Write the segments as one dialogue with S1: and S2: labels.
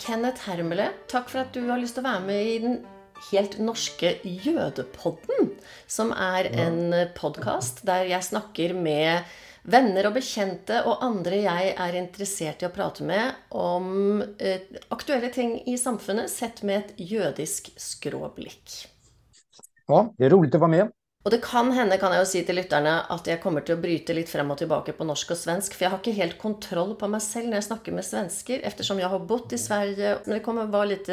S1: Kenneth Hermele, takk for at du har lyst til å være med i den helt norske Jødepodden. Som er en podkast der jeg snakker med venner og bekjente og andre jeg er interessert i å prate med om eh, aktuelle ting i samfunnet sett med et jødisk skråblikk.
S2: Ja, det er roligt å være med.
S1: Og det kan hende, kan jeg jo si til lytterne, at jeg kommer til å bryte litt frem og tilbake på norsk og svensk, for jeg har ikke helt kontroll på meg selv når jeg snakker med svensker, eftersom jeg har bodd i Sverige. Men det kommer være litt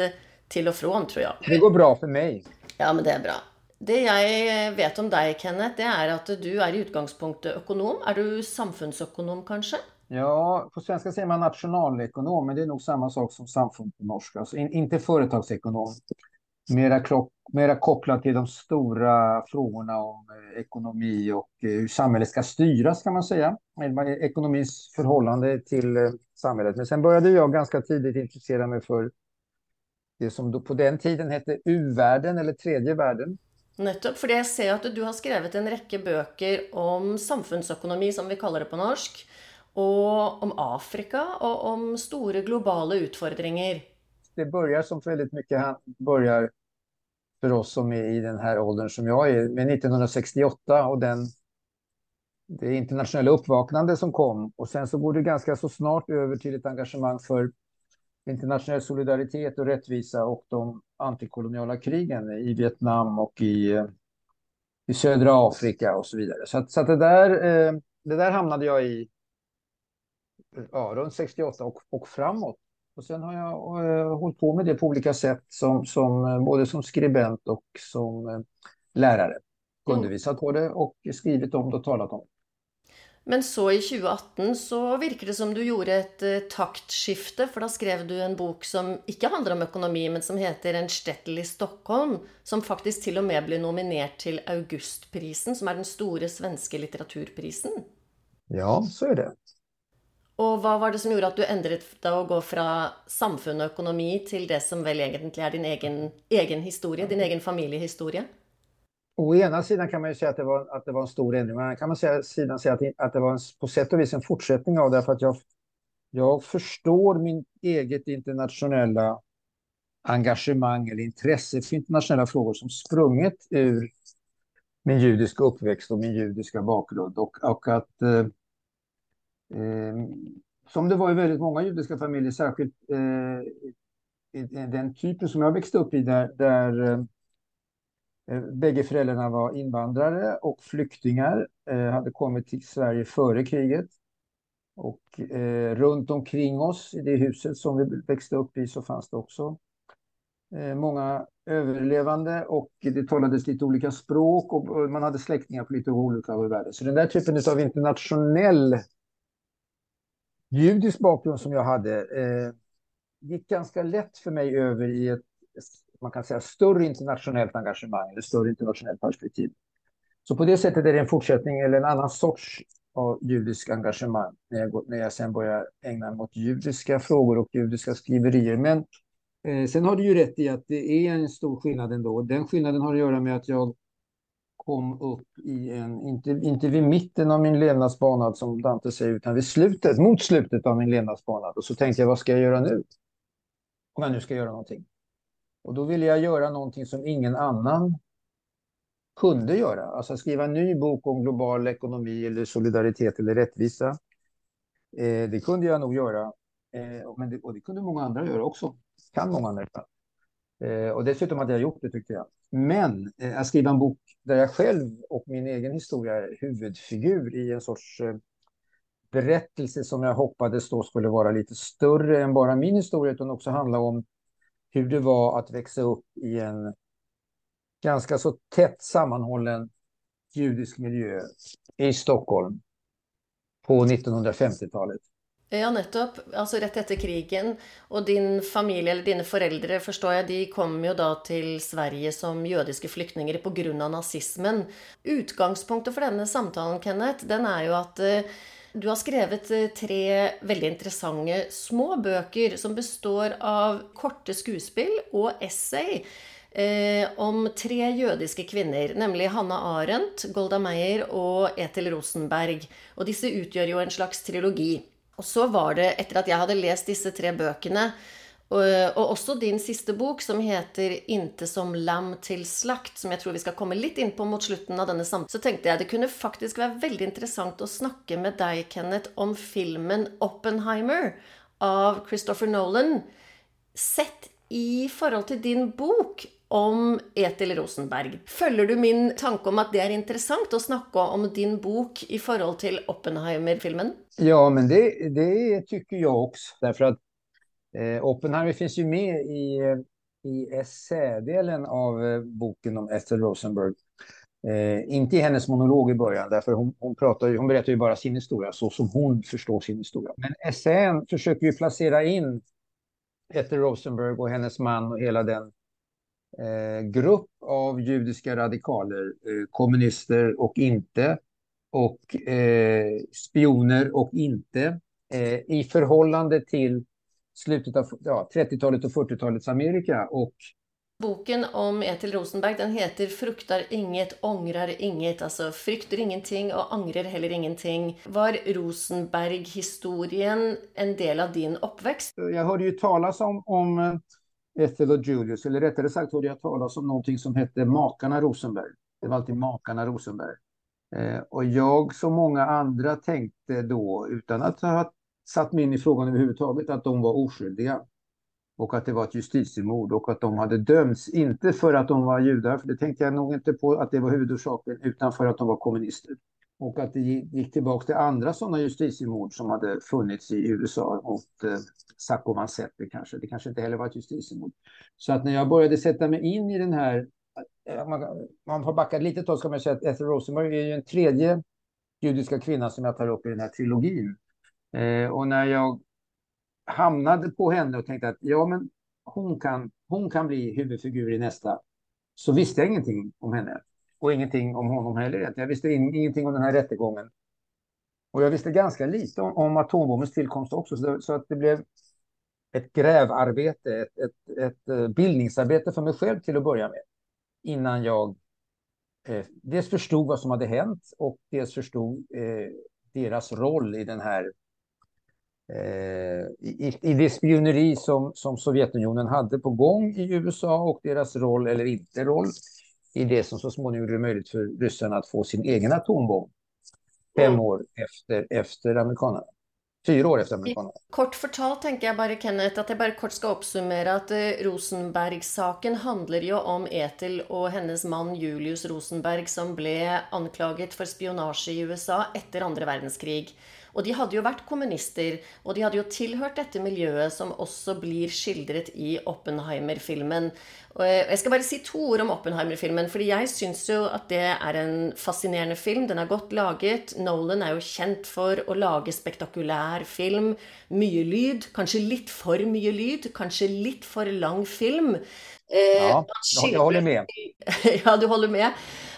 S1: til og från, tror jeg.
S2: Det går bra for meg.
S1: Ja, men det er bra. Det jeg vet om deg, Kenneth, det er at du er i utgangspunktet økonom. Er du samfunnsøkonom, kanskje?
S2: Ja, på svenska säger man nationalekonom, men det är nog samma sak som samfund på norska. Alltså in, inte företagsekonom. Mera, klock, mera kopplat till de stora frågorna om eh, ekonomi och eh, hur samhället ska styras kan man säga. Ekonomins förhållande till eh, samhället. Men sen började jag ganska tidigt intressera mig för det som på den tiden hette u-världen eller tredje världen.
S1: Nettopp, fordi jeg ser at du har skrevet en rekke bøker om samfunnsøkonomi, som vi kaller det på norsk, og om Afrika, og om store globale utfordringer.
S2: Det börjar som väldigt mycket börjar för oss som är i den här åldern som jag är, med 1968 och den, det internationella uppvaknande som kom. Och sen så går det ganska så snart över till ett engagemang för internationell solidaritet och rättvisa och de antikoloniala krigen i Vietnam och i, i södra Afrika och så vidare. Så, att, så att det, där, eh, det där hamnade jag i ja, runt 68 och, och framåt. Och sen har jag eh, hållit på med det på olika sätt, som, som, eh, både som skribent och som eh, lärare. Mm. Undervisat på det och skrivit om det och talat om det.
S1: Men så i 2018 så virker det som du gjorde et uh, taktskifte, for da skrev du en bok som ikke handler om økonomi, men som heter En stettel i Stockholm, som faktisk til og med ble nominert til Augustprisen, som er den store svenske litteraturprisen.
S2: Ja, så er det.
S1: Och vad var det som gjorde att du ändrade dig och gå från samfund och ekonomi till det som väl egentligen är din egen, egen historia, din egen familjehistoria?
S2: å ena sidan kan man ju säga att det var, att det var en stor ändring, men kan man säga, sidan säga att, att det var en, på sätt och vis en fortsättning av det, för att jag, jag förstår min eget internationella engagemang eller intresse för internationella frågor som sprunget ur min judiska uppväxt och min judiska bakgrund. Och, och att eh, Eh, som det var i väldigt många judiska familjer, särskilt eh, den typen som jag växte upp i där, där eh, eh, bägge föräldrarna var invandrare och flyktingar, eh, hade kommit till Sverige före kriget. Och eh, runt omkring oss i det huset som vi växte upp i så fanns det också eh, många överlevande och det talades lite olika språk och man hade släktingar på lite olika håll i världen. Så den där typen av internationell judisk bakgrund som jag hade eh, gick ganska lätt för mig över i ett man kan säga större internationellt engagemang eller större internationellt perspektiv. Så på det sättet är det en fortsättning eller en annan sorts av judisk engagemang när jag, när jag sen börjar ägna mig åt judiska frågor och judiska skriverier. Men eh, sen har du ju rätt i att det är en stor skillnad ändå. Den skillnaden har att göra med att jag kom upp i en, inte, inte vid mitten av min levnadsbana som Dante säger, utan vid slutet, mot slutet av min levnadsbana. Och så tänkte jag, vad ska jag göra nu? Om jag nu ska göra någonting. Och då ville jag göra någonting som ingen annan kunde göra. Alltså skriva en ny bok om global ekonomi eller solidaritet eller rättvisa. Eh, det kunde jag nog göra. Eh, men det, och det kunde många andra göra också. Kan många andra göra. Eh, och dessutom hade jag gjort det tyckte jag. Men eh, att skriva en bok där jag själv och min egen historia är huvudfigur i en sorts eh, berättelse som jag hoppades då skulle vara lite större än bara min historia utan också handla om hur det var att växa upp i en ganska så tätt sammanhållen judisk miljö i Stockholm på 1950-talet.
S1: Ja, nettopp. Altså rett etter krigen. Og din familie, eller dine foreldre, forstår jeg, de kom jo da til Sverige som jødiske flyktninger pga. nazismen. Utgangspunktet for denne samtalen, Kenneth, den er jo at eh, du har skrevet eh, tre veldig interessante små bøker som består av korte skuespill og essay. Eh, om tre jødiske kvinner, nemlig Hanna Arendt, Golda Meir og Ethel Rosenberg. Og disse utgjør jo en slags trilogi. Og så var det, etter at jeg hadde lest disse tre bøkene, Och, och också din sista bok som heter Inte som lamm till slakt, som jag tror vi ska komma lite in på mot slutet av denna samtal, så tänkte jag det kunde faktiskt vara väldigt intressant att snacka med dig Kenneth om filmen Oppenheimer av Christopher Nolan, sett i förhållande till din bok om Ethel Rosenberg. Följer du min tanke om att det är intressant att snacka om din bok i förhållande till Oppenheimer-filmen?
S2: Ja, men det, det tycker jag också. Därför att eh, Oppenheimer finns ju med i, i essädelen av eh, boken om Ethel Rosenberg. Eh, inte i hennes monolog i början, därför hon, hon, pratar ju, hon berättar ju bara sin historia så som hon förstår sin historia. Men essän försöker ju placera in Ethel Rosenberg och hennes man och hela den grupp av judiska radikaler, eh, kommunister och inte, och eh, spioner och inte, eh, i förhållande till slutet av ja, 30-talet och 40-talets Amerika och
S1: Boken om Ethel Rosenberg den heter Fruktar inget, ångrar inget. Alltså frykter ingenting och ångrar heller ingenting. Var Rosenberg-historien en del av din uppväxt?
S2: Jag hörde ju talas om, om eh, Ethel och Julius, eller rättare sagt hörde jag talas om någonting som hette Makarna Rosenberg. Det var alltid Makarna Rosenberg. Eh, och jag som många andra tänkte då, utan att ha satt mig in i frågan överhuvudtaget, att de var oskyldiga. Och att det var ett justitiemord och att de hade dömts, inte för att de var judar, för det tänkte jag nog inte på att det var huvudorsaken, utan för att de var kommunister. Och att det gick tillbaka till andra sådana justitiemord som hade funnits i USA mot eh, Sacco Vanzetti kanske. Det kanske inte heller var ett justitiemord. Så att när jag började sätta mig in i den här, eh, man, man får backa lite tag ska man säga att Ethel Rosenberg är ju en tredje judiska kvinna som jag tar upp i den här trilogin. Eh, och när jag hamnade på henne och tänkte att ja, men hon kan, hon kan bli huvudfigur i nästa, så visste jag ingenting om henne och ingenting om honom heller. Jag visste ingenting om den här rättegången. Och jag visste ganska lite om, om atombombens tillkomst också, så, det, så, att det blev ett grävarbete, ett, ett, ett, eh, bildningsarbete för mig själv till att börja med. Innan jag eh, dels förstod vad som hade hänt och dels förstod eh, deras roll i den här eh, i, i det spioneri som, som Sovjetunionen hade på gång i USA och deras roll eller inte roll i det som så småningom gjorde det möjligt för ryssarna att få sin egen atombomb fem år efter, efter amerikanerna. Fyra år efter amerikanerna.
S1: Kort fortalt tänker jag bara Kenneth att jag bara kort ska uppsummera att eh, Rosenberg-saken handlar ju om Ethel och hennes man Julius Rosenberg som blev anklaget för spionage i USA efter andra världskrig. Och de hade ju varit kommunister och de hade ju tillhört detta miljö som också blir skildret i Oppenheimer-filmen. Eh, jag ska bara säga två ord om Oppenheimer-filmen, för jag syns ju att det är en fascinerande film. Den är gott laget. Nolan är ju känd för att laga spektakulär film. Mycket ljud, kanske lite för mycket ljud, kanske lite för lång film.
S2: Eh, ja, jag håller med.
S1: ja, du håller med.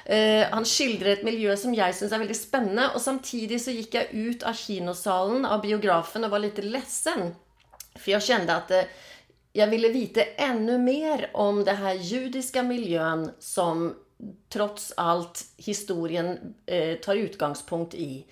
S1: Uh, han skildret miljøet som jeg syns er veldig spennende. Og samtidig så gikk jeg ut av kinosalen, av biografen, og var litt ledsen. For jeg kjente at eh, uh, jag ville veta ännu mer om det här judiska miljön som trots allt historien eh, tar utgångspunkt i.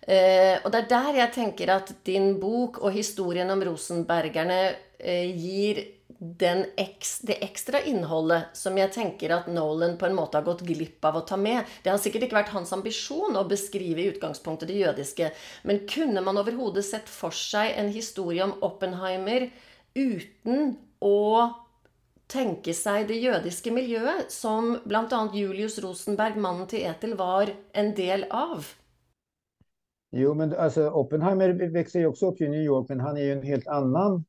S1: Eh, och det är där jag tänker att din bok och historien om Rosenbergarna eh, ger den ex, det extra innehållet som jag tänker att Nolan på en måte har gått glipp av att ta med. Det har säkert inte varit hans ambition att beskriva i utgångspunktet det judiska, men kunde man överhuvudtaget sett för sig en historia om Oppenheimer utan att tänka sig det judiska miljöet som bland annat Julius Rosenberg, mannen till Ethel, var en del av?
S2: Jo, men alltså Oppenheimer växer ju också upp i New York, men han är ju en helt annan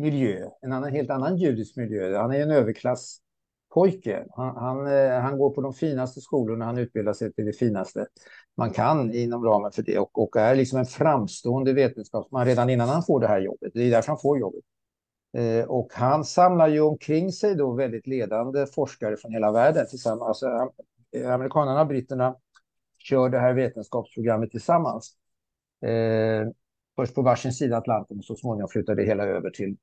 S2: miljö, en annan, helt annan judisk miljö. Han är en överklasspojke. Han, han, eh, han går på de finaste skolorna, han utbildar sig till det finaste man kan inom ramen för det och, och är liksom en framstående vetenskapsman redan innan han får det här jobbet. Det är därför han får jobbet. Eh, och han samlar ju omkring sig då väldigt ledande forskare från hela världen tillsammans. Alltså, eh, amerikanerna och britterna kör det här vetenskapsprogrammet tillsammans. Eh, först på varsin sida Atlanten och så småningom flyttar det hela över till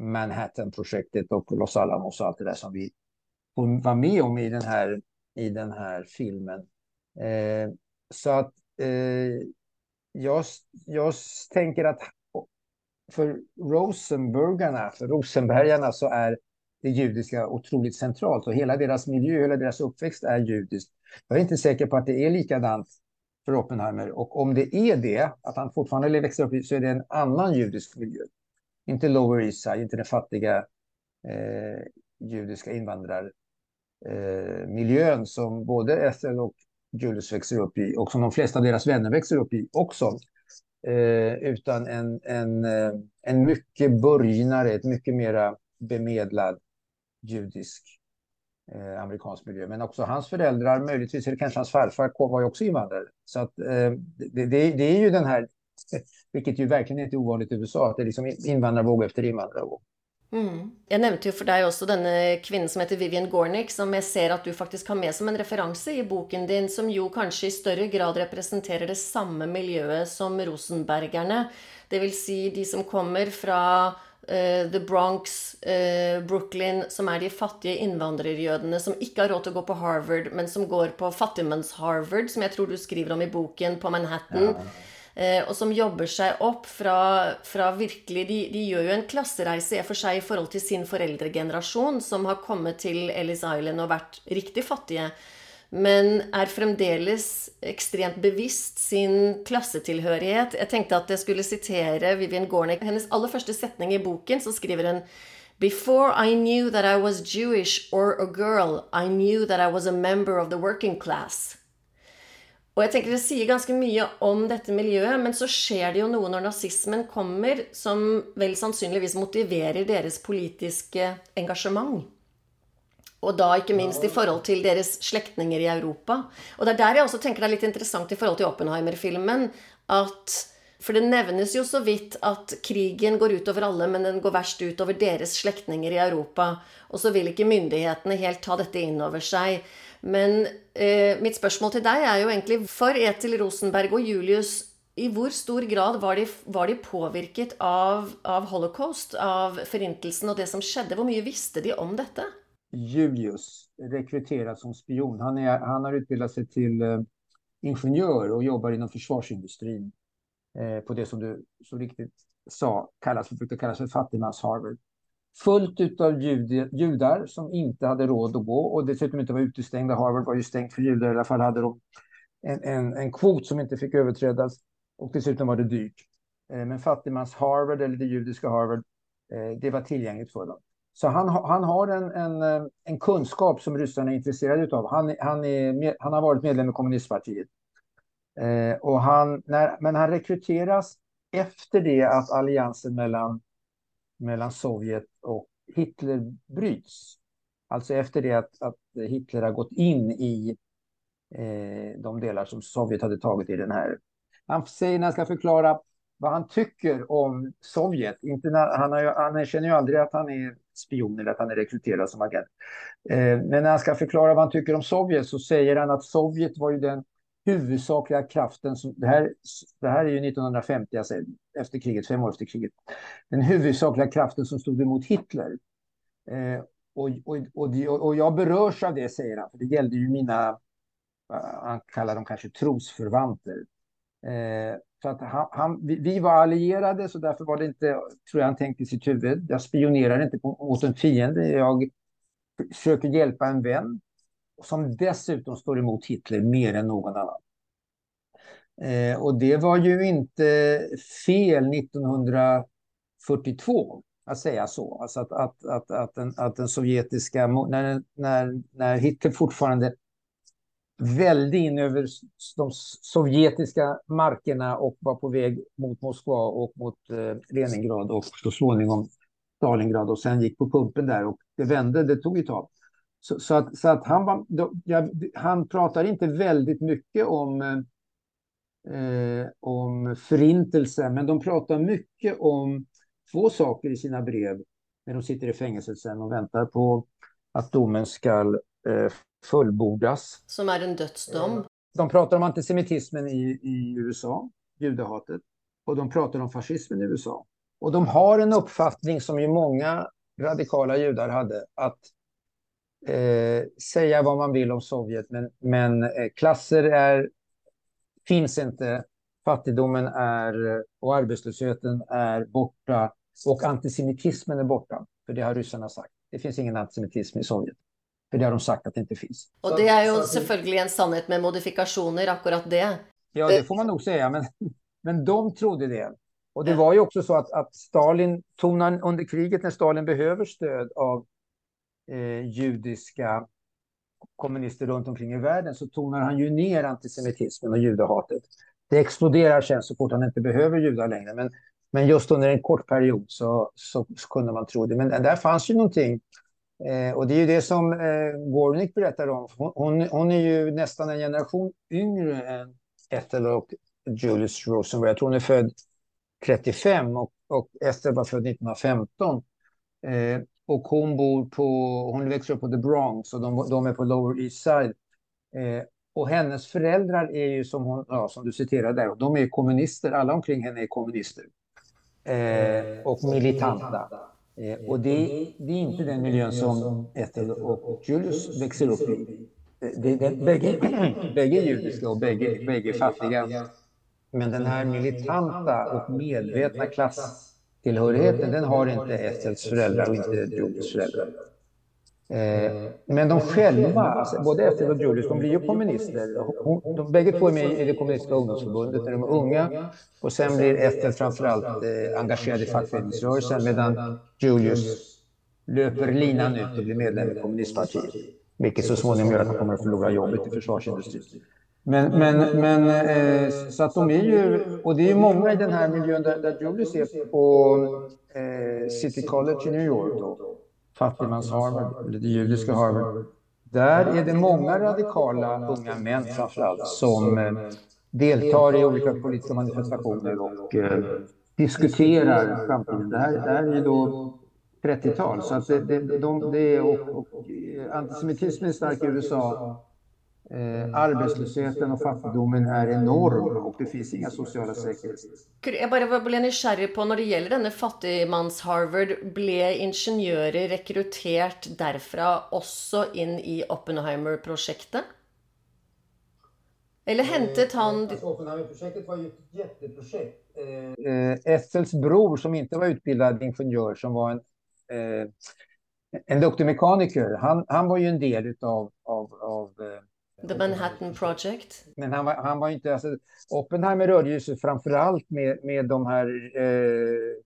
S2: Manhattan-projektet och Los Alamos och allt det där som vi var med om i den här, i den här filmen. Eh, så att eh, jag, jag tänker att för Rosenbergarna, för Rosenbergarna så är det judiska otroligt centralt och hela deras miljö, hela deras uppväxt är judisk. Jag är inte säker på att det är likadant för Oppenheimer och om det är det, att han fortfarande växer upp i, så är det en annan judisk miljö. Inte Lower East Side, inte den fattiga eh, judiska invandrarmiljön eh, som både Ethel och Julius växer upp i och som de flesta av deras vänner växer upp i också. Eh, utan en, en, eh, en mycket burgnare, ett mycket mera bemedlad judisk eh, amerikansk miljö. Men också hans föräldrar, möjligtvis eller kanske hans farfar, var ju också invandrare. Så att, eh, det, det, det, är ju den här, vilket ju verkligen inte är ovanligt i USA, att det är liksom invandrarvåg efter invandrarvåg.
S1: Mm. Jag nämnde ju för dig också denna kvinna som heter Vivian Gornick, som jag ser att du faktiskt har med som en referens i boken din, som ju kanske i större grad representerar det samma miljö som Rosenbergarna. Det vill säga de som kommer från Uh, The Bronx, uh, Brooklyn, som är de fattiga invandrarjødene som inte har råd att gå på Harvard, men som går på fattigmanns-Harvard, som jag tror du skriver om i boken, på Manhattan. Ja. Eh, og som jobber seg opp fra, fra virkelig de, de, gjør jo en klassereise for seg i forhold til sin foreldregenerasjon, som har kommet til Ellis Island og vært riktig fattige, men er fremdeles ekstremt bevisst sin klassetilhørighet. Jeg tenkte at jeg skulle sitere Vivian Gornick. Hennes aller første setning i boken, så skriver hun Before I knew that I was Jewish or a girl, I knew that I was a member of the working class. Och jag tänker det säger ganska mycket om detta miljö, men så sker det ju något när nazismen kommer som väl sannolikt motiverar deras politiska engagemang. Och då inte minst i förhållande till deras släktingar i Europa. Och det är där jag också tänker det är lite intressant i förhållande till Oppenheimer-filmen för det nämns ju så vitt att krigen går ut över alla, men den går värst ut över deras släktingar i Europa. Och så vill inte myndigheterna helt ta detta in över sig. Men eh, mitt spørsmål til deg er jo egentlig for Etil Rosenberg og Julius i hvor stor grad var de, var de påvirket av, av, holocaust, av förintelsen och det som skedde? Hur mycket visste de om detta?
S2: Julius rekryteras som spion. Han, är, han har utbildat sig till eh, ingenjör och jobbar inom försvarsindustrin eh, på det som du så riktigt sa kallas, brukar kallas för fattigmans-Harvard fullt av judar som inte hade råd att gå och dessutom inte var utestängda. Harvard var ju stängt för judar, i alla fall hade de en, en, en kvot som inte fick överträdas och dessutom var det dyrt. Eh, men fattigmans Harvard eller det judiska Harvard, eh, det var tillgängligt för dem. Så han, han har en, en, en kunskap som ryssarna är intresserade av. Han, han, är, han har varit medlem i kommunistpartiet. Eh, och han, när, men han rekryteras efter det att alliansen mellan mellan Sovjet och Hitler bryts. Alltså efter det att, att Hitler har gått in i eh, de delar som Sovjet hade tagit i den här. Han säger när han ska förklara vad han tycker om Sovjet. Inte när, han, har, han känner ju aldrig att han är spion eller att han är rekryterad som agent. Eh, men när han ska förklara vad han tycker om Sovjet så säger han att Sovjet var ju den huvudsakliga kraften, som, det, här, det här är ju 1950, alltså efter kriget, fem år efter kriget, den huvudsakliga kraften som stod emot Hitler. Eh, och, och, och, och, jag berörs av det, säger han, för det gällde ju mina, eh, han kallar dem kanske trosförvanter. Eh, så att han, han, vi, vi, var allierade, så därför var det inte, tror jag han tänkte i sitt huvud, jag spionerar inte mot en fiende, jag försöker hjälpa en vän som dessutom står emot Hitler mer än någon annan. Eh, och det var ju inte fel 1942 att säga så. Alltså att, att, att, att, den, att den sovjetiska, när, när, när Hitler fortfarande välde in över de sovjetiska markerna och var på väg mot Moskva och mot eh, Leningrad och så småningom Stalingrad och sen gick på pumpen där och det vände, det tog ett tag. Så, så, att, så att han, var, då, ja, han pratar inte väldigt mycket om, eh, om förintelse, men de pratar mycket om två saker i sina brev när de sitter i fängelset sen och väntar på att domen ska eh, fullbordas.
S1: Som är en dödsdom. Eh,
S2: de pratar om antisemitismen i, i USA, judehatet, och de pratar om fascismen i USA. Och de har en uppfattning som ju många radikala judar hade, att eh, säga vad man vill om Sovjet, men, men eh, klasser är, finns inte fattigdomen är, och arbetslösheten är borta och antisemitismen är borta. För det har ryssarna sagt. Det finns ingen antisemitism i Sovjet. För det har de sagt att det inte finns.
S1: Och det är ju såklart en sanning med modifikationer, akkurat det.
S2: Ja, det får man nog säga, men, men de trodde det. Och det var ju också så att, att Stalin tonar under kriget när Stalin behöver stöd av eh, judiska kommunister runt omkring i världen så tonar han ju ner antisemitismen och judehatet. Det exploderar sen så fort han inte behöver judar längre. Men, men just under en kort period så, så, så kunde man tro det. Men där fanns ju någonting. Eh, och det är ju det som eh, Gornick berättar om. Hon, hon är ju nästan en generation yngre än Ethel och Julius Rosenberg. Jag tror hon är född 35 och, och Ethel var född 1915. Eh, och hon bor på, hon växer upp på The Bronx och de, de är på Lower East Side. Eh, och hennes föräldrar är ju som hon, ja, som du citerade där, de är kommunister, alla omkring henne är kommunister. Eh, och militanta. Eh, och det, det, är inte den miljön som Ethel och Julius växer upp i. Eh, det, det, bägge, bägge är judiska och bägge, bägge fattiga. Men den här militanta och medvetna klasstillhörigheten, den har inte Ethels föräldrar och inte Julius föräldrar. Eh, men de själva, alltså, både Ethel och Julius, de blir ju kommunister. De, bägge två är med i det kommunistiska ungdomsförbundet när de är unga. Och sen blir Ethel framförallt eh, engagerad i fackföreningsrörelsen medan Julius löper linan ut och blir medlem i kommunistpartiet. Vilket så småningom gör att han kommer att förlora jobbet i försvarsindustrin. Men, men, men eh, så att de är ju, och det är ju många i den här miljön där, där Julius är på eh, City College i New York då, fattigmans-Harvard, eller det judiska Harvard. Där är det många radikala unga män framförallt som eh, deltar i olika politiska manifestationer och eh, diskuterar framtiden. Det här, det här är ju då 30-tal, så att det, det, de, det och, och, antisemitismen är stark i USA Eh, arbetslösheten och fattigdomen är enorm och det finns inga sociala säkerhetsnät.
S1: Jag bara blev nyfiken på när det gäller denna fattigmans-Harvard, blev ingenjörer rekryterat därifrån också in i Oppenheimer-projektet? Eller hämtade han...
S2: Alltså, Oppenheimer-projektet var ju ett jätteprojekt. Eh, Essels bror som inte var utbildad ingenjör, som var en, eh, en doktormekaniker, han, han var ju en del av, av, av eh,
S1: The Manhattan Project.
S2: Men han var, han var inte, alltså, Oppenheimer rörde ju sig framför allt med, med de här, eh,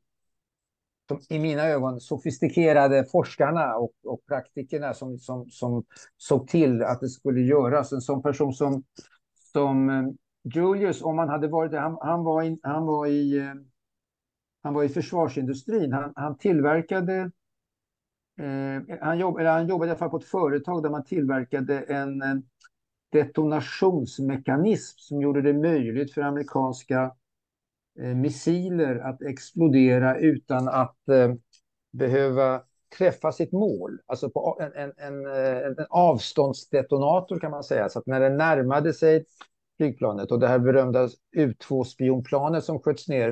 S2: de, i mina ögon, sofistikerade forskarna och, och praktikerna som, som, som såg till att det skulle göras. En sån person som, som eh, Julius, om han hade varit han, han, var i, han, var i, eh, han var i försvarsindustrin. Han, han tillverkade Eh, han, jobb, han jobbade i alla fall på ett företag där man tillverkade en, en detonationsmekanism som gjorde det möjligt för amerikanska eh, missiler att explodera utan att eh, behöva träffa sitt mål. Alltså på en, en, en, eh, en, avståndsdetonator kan man säga. Så att när den närmade sig flygplanet och det här berömda U-2-spionplanet som sköts ner,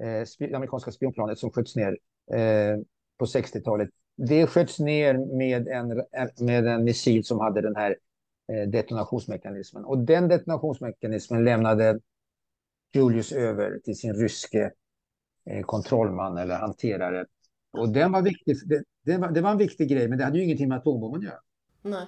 S2: eh, det amerikanska spionplanet som sköts ner eh, på 60-talet, det sköts ner med en, med en missil som hade den här eh, detonationsmekanismen. Och den detonationsmekanismen lämnade Julius över till sin ryske eh, kontrollman eller hanterare. Och den var viktig, det, det, var, det var en viktig grej, men det hade ju ingenting med atombomben att göra.
S1: Nej.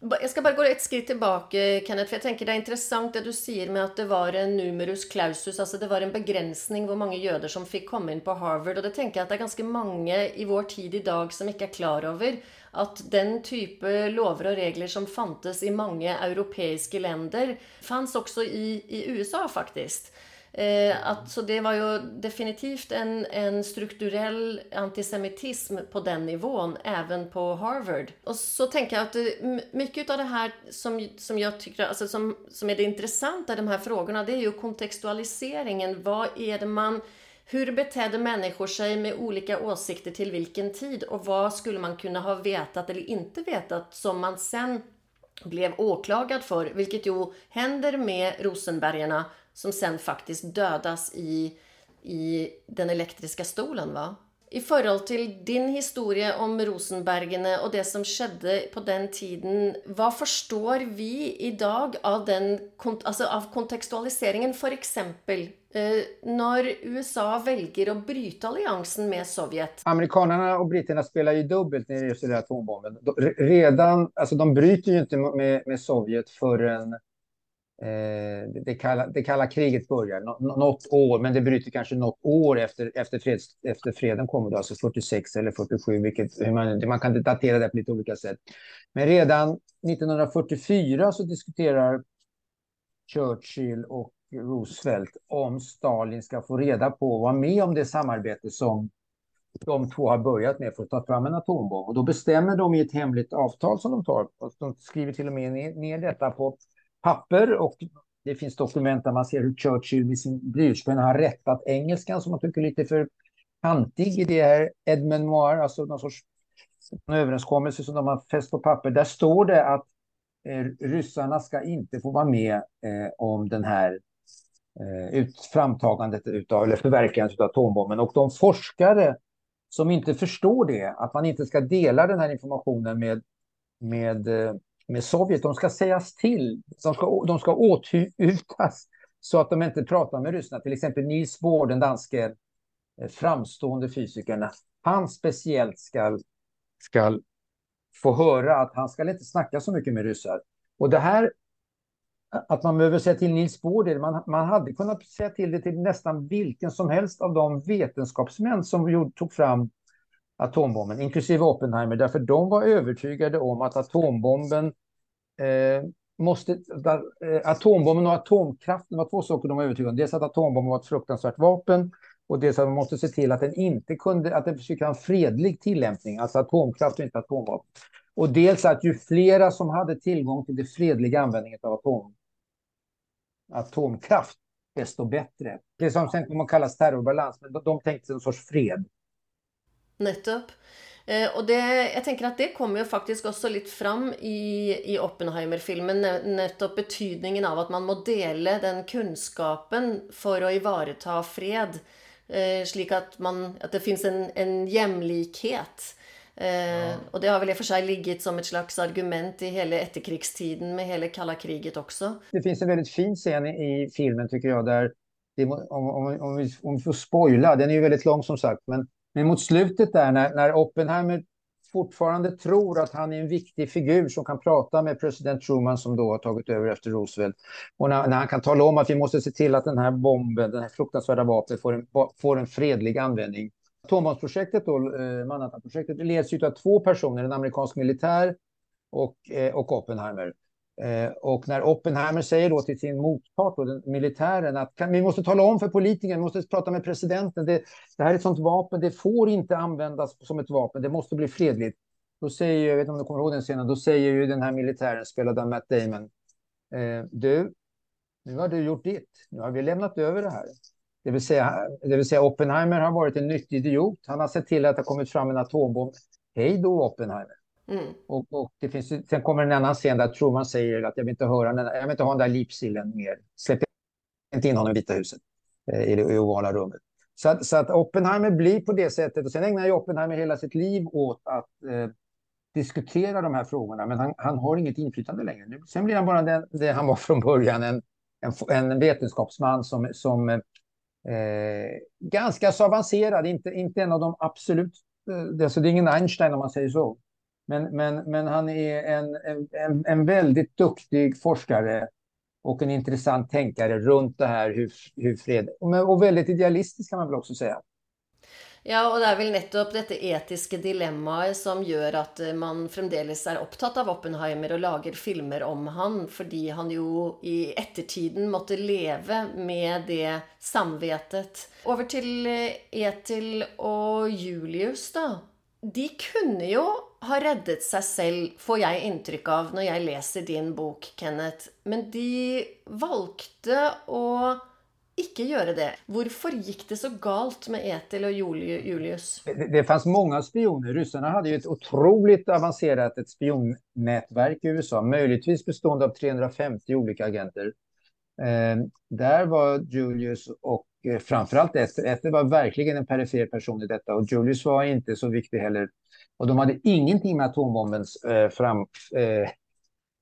S1: Jag ska bara gå ett skritt tillbaka, Kenneth, för jag tänker det är intressant det du säger med att det var en numerus clausus, alltså det var en begränsning hur många judar som fick komma in på Harvard. Och det tänker jag att det är ganska många i vår tid idag som inte är klar över att den typen lover och regler som fanns i många europeiska länder fanns också i, i USA faktiskt. Eh, att, så det var ju definitivt en, en strukturell antisemitism på den nivån, även på Harvard. Och så tänker jag att det, mycket av det här som, som jag tycker alltså som, som är det intressanta i de här frågorna, det är ju kontextualiseringen. Vad är det man hur betedde människor sig med olika åsikter till vilken tid och vad skulle man kunna ha vetat eller inte vetat som man sen blev åklagad för, vilket ju händer med Rosenbergarna som sen faktiskt dödas i, i den elektriska stolen va? i förhållande till din historia om Rosenbergene och det som skedde på den tiden, vad förstår vi idag av, den, alltså av kontextualiseringen? För exempel eh, när USA väljer att bryta alliansen med Sovjet.
S2: Amerikanerna och britterna spelar ju dubbelt när det gäller atombomben. Redan, alltså de bryter ju inte med, med Sovjet förrän Eh, det, kalla, det kalla kriget börjar, något år, men det bryter kanske något år efter, efter, freds, efter freden kommer, då, alltså 46 eller 47, vilket man, man kan datera det på lite olika sätt. Men redan 1944 så diskuterar Churchill och Roosevelt om Stalin ska få reda på och vara med om det samarbete som de två har börjat med för att ta fram en atombomb. Och då bestämmer de i ett hemligt avtal som de tar, och de skriver till och med ner, ner detta på papper och det finns dokument där man ser hur Churchill med sin blyertspenna har rättat engelskan som man tycker är lite för kantig i det här Edmund Moir, alltså någon sorts en överenskommelse som de har fäst på papper. Där står det att eh, ryssarna ska inte få vara med eh, om den här eh, ut, framtagandet utav, eller förverkligandet av atombomben. Och de forskare som inte förstår det, att man inte ska dela den här informationen med, med eh, med Sovjet, de ska sägas till, de ska, de ska åthutas så att de inte pratar med ryssarna. Till exempel Niels Bohr, den danske eh, framstående fysikern, han speciellt ska, ska få höra att han ska inte snacka så mycket med ryssar. Och det här, att man behöver säga till Niels Bohr, man, man hade kunnat säga till det till nästan vilken som helst av de vetenskapsmän som tog fram atombomben, inklusive Oppenheimer, därför de var övertygade om att atombomben eh, måste, där, eh, atombomben och atomkraften var två saker de var övertygade om. Dels att atombomben var ett fruktansvärt vapen och dels att man måste se till att den inte kunde, att den försökte ha en fredlig tillämpning, alltså atomkraft och inte atomvapen. Och dels att ju flera som hade tillgång till det fredliga användningen av atom, atomkraft, desto bättre. Det som sen kommer att kallas terrorbalans, men de, de tänkte en sorts fred.
S1: Nettopp. Eh, och det, jeg tenker at det kommer jo faktisk også litt fram i, i Oppenheimer-filmen. Nettopp betydningen av at man må dele den kunnskapen for å ivareta fred. Eh, slik at, man, at det finns en, en jämlikhet. Eh. Och det har väl i och för sig ligget som ett slags argument i hela efterkrigstiden med hela kalla kriget också.
S2: Det finns en väldigt fin scen i, i filmen tycker jag där, det, om, om, om, vi, om vi får spoila, den är ju väldigt lång som sagt, men men mot slutet där när, när Oppenheimer fortfarande tror att han är en viktig figur som kan prata med president Truman som då har tagit över efter Roosevelt. Och när, när han kan tala om att vi måste se till att den här bomben, den här fruktansvärda vapnet får en, får en fredlig användning. Atombombsprojektet, då, eh, Manhattanprojektet, leds av två personer, en amerikansk militär och, eh, och Oppenheimer. Eh, och när Oppenheimer säger då till sin motpart, då, den militären, att kan, vi måste tala om för politikerna, vi måste prata med presidenten, det, det, här är ett sånt vapen, det får inte användas som ett vapen, det måste bli fredligt. Då säger, jag vet inte om du kommer ihåg den scenen, då säger ju den här militären, spelad av Matt Damon, eh, du, nu har du gjort ditt, nu har vi lämnat över det här. Det vill, säga, det vill säga Oppenheimer har varit en nyttig idiot, han har sett till att det har kommit fram en atombomb. Hej då Oppenheimer. Mm. Och, och, det finns, sen kommer en annan scen där Truman säger att jag vill inte höra den, jag vill inte ha den där lipsillen mer. Släpp inte in honom i Vita huset, eh, i det ovala rummet. Så att, så att Oppenheimer blir på det sättet, och sen ägnar ju Oppenheimer hela sitt liv åt att eh, diskutera de här frågorna, men han, han har inget inflytande längre. Sen blir han bara den, det han var från början, en, en, en vetenskapsman som, som eh, ganska så avancerad, inte, inte en av de absolut, eh, alltså det är ingen Einstein om man säger så, men, men, men han är en, en, en väldigt duktig forskare och en intressant tänkare runt det här hur, hur fred... Och väldigt idealistisk kan man väl också säga.
S1: Ja, och det är väl nettopp detta etiska dilemma som gör att eh, man fremdeles är upptatt av Oppenheimer och lager filmer om han, för han ju i eftertiden måtte leva med det samvetet. Över till eh, Etil och Julius då. De kunde ju har räddat sig själv, får jag intryck av när jag läser din bok, Kenneth. Men de valde att inte göra det. Varför gick det så galt med Ethel och Julius?
S2: Det, det fanns många spioner. Ryssarna hade ju ett otroligt avancerat ett spionnätverk i USA, möjligtvis bestående av 350 olika agenter. Eh, där var Julius och Eh, framförallt Ester. Ester var verkligen en perifer person i detta och Julius var inte så viktig heller. Och de hade ingenting med atombombens eh, fram, eh,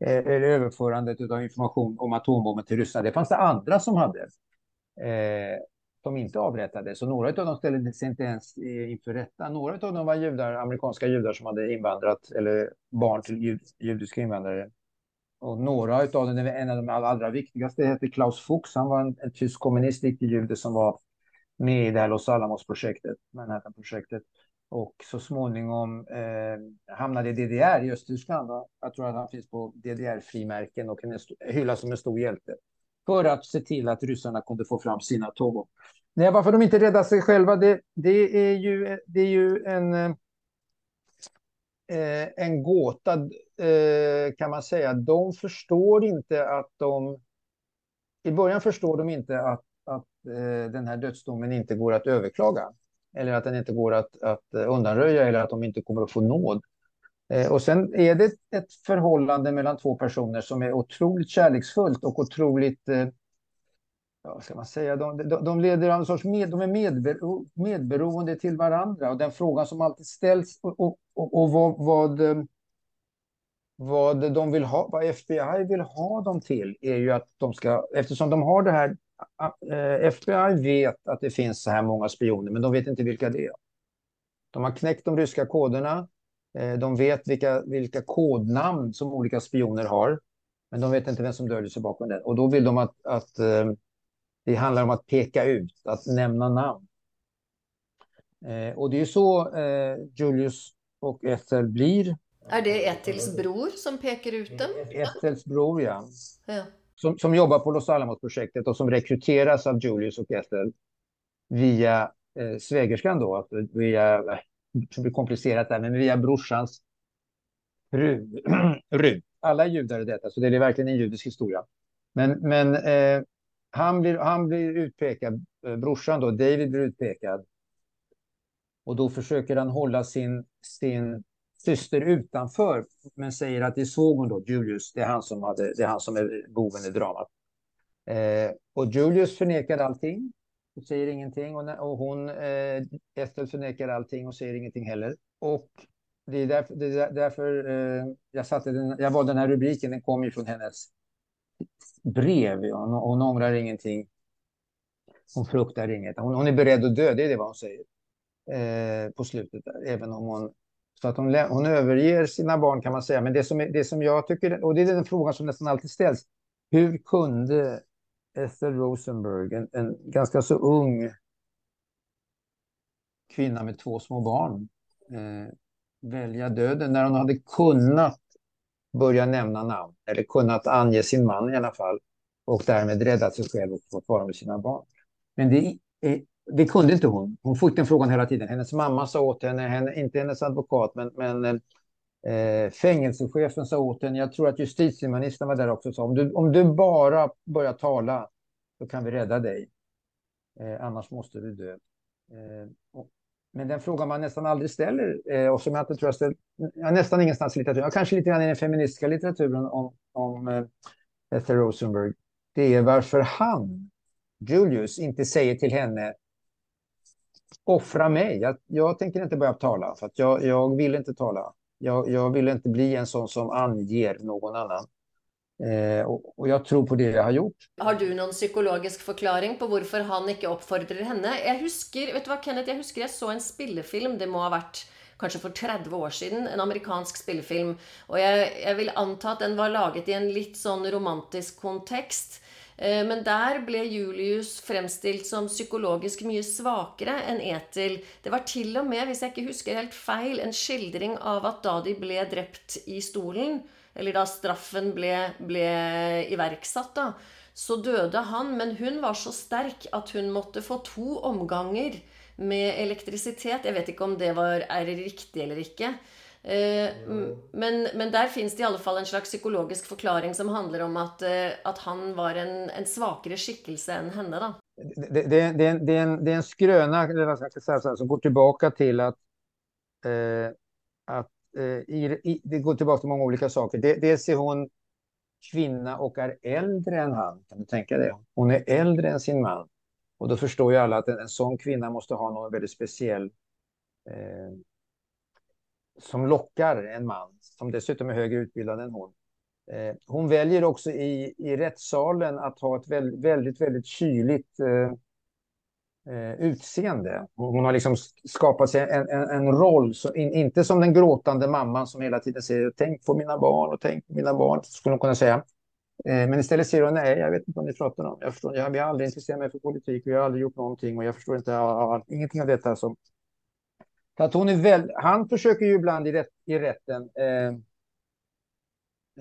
S2: eh överförandet av information om atombomben till Ryssland. Det fanns det andra som hade. Eh, som inte avrättades. Så några av dem ställde sig inte ens eh, inför rätta. Några av dem var judar, amerikanska judar som hade invandrat, eller barn till jud, judiska invandrare. Och några av dem, en av de allra viktigaste, hette Klaus Fuchs. Han var en, en tysk kommunist, icke-jude, som var med i det här Los Alamos-projektet, Manhattan-projektet. Och så småningom eh, hamnade i DDR i Östtyskland. Jag tror att han finns på DDR-frimärken och hyllas som en stor hjälte. För att se till att ryssarna kunde få fram sina tåg. Nej, varför de inte räddar sig själva, det, det, är, ju, det är ju en, eh, en gåta Eh, kan man säga. De förstår inte att de... I början förstår de inte att, att eh, den här dödsdomen inte går att överklaga. Eller att den inte går att, att undanröja eller att de inte kommer att få nåd. Eh, och sen är det ett förhållande mellan två personer som är otroligt kärleksfullt och otroligt ja, vad ska man säga, de, de, de leder en sorts med, de är medbero, medberoende till varandra. Och den frågan som alltid ställs och, och, och, och vad, vad, vad, de vill ha, vad FBI vill ha dem till är ju att de ska, eftersom de har det här, eh, FBI vet att det finns så här många spioner, men de vet inte vilka det är. De har knäckt de ryska koderna, eh, de vet vilka, vilka kodnamn som olika spioner har, men de vet inte vem som döljer sig bakom det. Och då vill de att, att eh, det handlar om att peka ut, att nämna namn. Och det är så Julius och Ethel blir.
S1: Är det Ethels bror som pekar ut dem?
S2: Ethels bror, ja. ja. Som, som jobbar på Los Alamos-projektet och som rekryteras av Julius och Ethel via eh, svägerskan då, via, det blir komplicerat där, men via brorsans fru, Rut. Alla judar är detta, så det är verkligen en judisk historia. Men, men eh, han blir, han blir utpekad, eh, brorsan då, David blir utpekad. Och då försöker han hålla sin, sin syster utanför, men säger att det såg hon då, Julius, det är han som, hade, det är, han som är boven i dramat. Eh, och Julius förnekar allting och säger ingenting. Och, och hon, eh, Ethel förnekar allting och säger ingenting heller. Och det är därför, det är därför eh, jag, satte den, jag valde den här rubriken, den kom ju från hennes brev. Ja. Hon, hon ångrar ingenting. Hon fruktar inget. Hon, hon, är beredd att dö, det är det vad hon säger. Eh, på slutet, där, även om hon... Så att hon, hon överger sina barn kan man säga. Men det som, det som jag tycker, och det är den frågan som nästan alltid ställs. Hur kunde Esther Rosenberg, en, en ganska så ung kvinna med två små barn, eh, välja döden när hon hade kunnat börja nämna namn, eller kunnat ange sin man i alla fall, och därmed räddat sig själv och fått vara med sina barn. Men det, det kunde inte hon. Hon fick den frågan hela tiden. Hennes mamma sa åt henne, henne inte hennes advokat, men, men eh, fängelsechefen sa åt henne, jag tror att justitieministern var där också, sa om du, om du bara börjar tala, så kan vi rädda dig. Eh, annars måste du dö. Eh, och, men den fråga man nästan aldrig ställer, eh, och som jag inte tror jag ställt, ja, nästan ingenstans i litteraturen, ja kanske lite grann i den feministiska litteraturen om, om eh, Ethel Rosenberg, det är varför han, Julius, inte säger till henne offra mig. Jag, jag tänker inte börja tala, för att jag, jag vill inte tala. Jag, jag vill inte bli en sån som anger någon annan. Eh, och, och, jag tror på det jag har gjort.
S1: Har du någon psykologisk förklaring på varför han inte uppfordrar henne? Jag husker, vet du vad Kenneth, jag husker jag såg en spillefilm, det må ha varit kanske för 30 år sedan, en amerikansk spillefilm. Och jag, jag vill anta att den var laget i en lite sån romantisk kontext. Eh, men där blev Julius framställd som psykologiskt mycket svagare än Etil. Det var till och med, om jag inte husker helt fel, en skildring av att då de blev dräpt i stolen eller da straffen ble, ble iverksatt, da, så døde han. Men hon var så stark att hon måtte få två omgångar med elektrisitet. Jag vet inte om det var, är riktigt eller inte. Eh, men, men, der fins det i alle fall en slags psykologisk forklaring som handler om at, eh, at han var en, en, svakere skikkelse enn henne. da.
S2: Det, det, det, det, är en, det är en skröna som går tillbaka till att, eh, att Eh, i, i, det går tillbaka till många olika saker. dels är hon kvinna och är äldre än han. Kan du tänka dig? Hon är äldre än sin man. Och då förstår ju alla att en, en sån kvinna måste ha någon väldigt speciell eh, som lockar en man, som dessutom är högre utbildad än hon. Eh, hon väljer också i, i rättssalen att ha ett väldigt, väldigt, väldigt kyligt eh, eh utseende. Hon har liksom skapat sig en, en, en roll, så in, inte som den gråtande mamman som hela tiden säger tänk på mina barn och tänk på mina barn, skulle hon kunna säga. Eh, men istället säger hon nej, jag vet inte vad ni pratar om. Jag, förstår, jag, har aldrig intresserat mig för politik och jag har aldrig gjort någonting och jag förstår inte all, ingenting av detta. Som... Att hon är väl, han försöker ju ibland i, rätt, i rätten eh,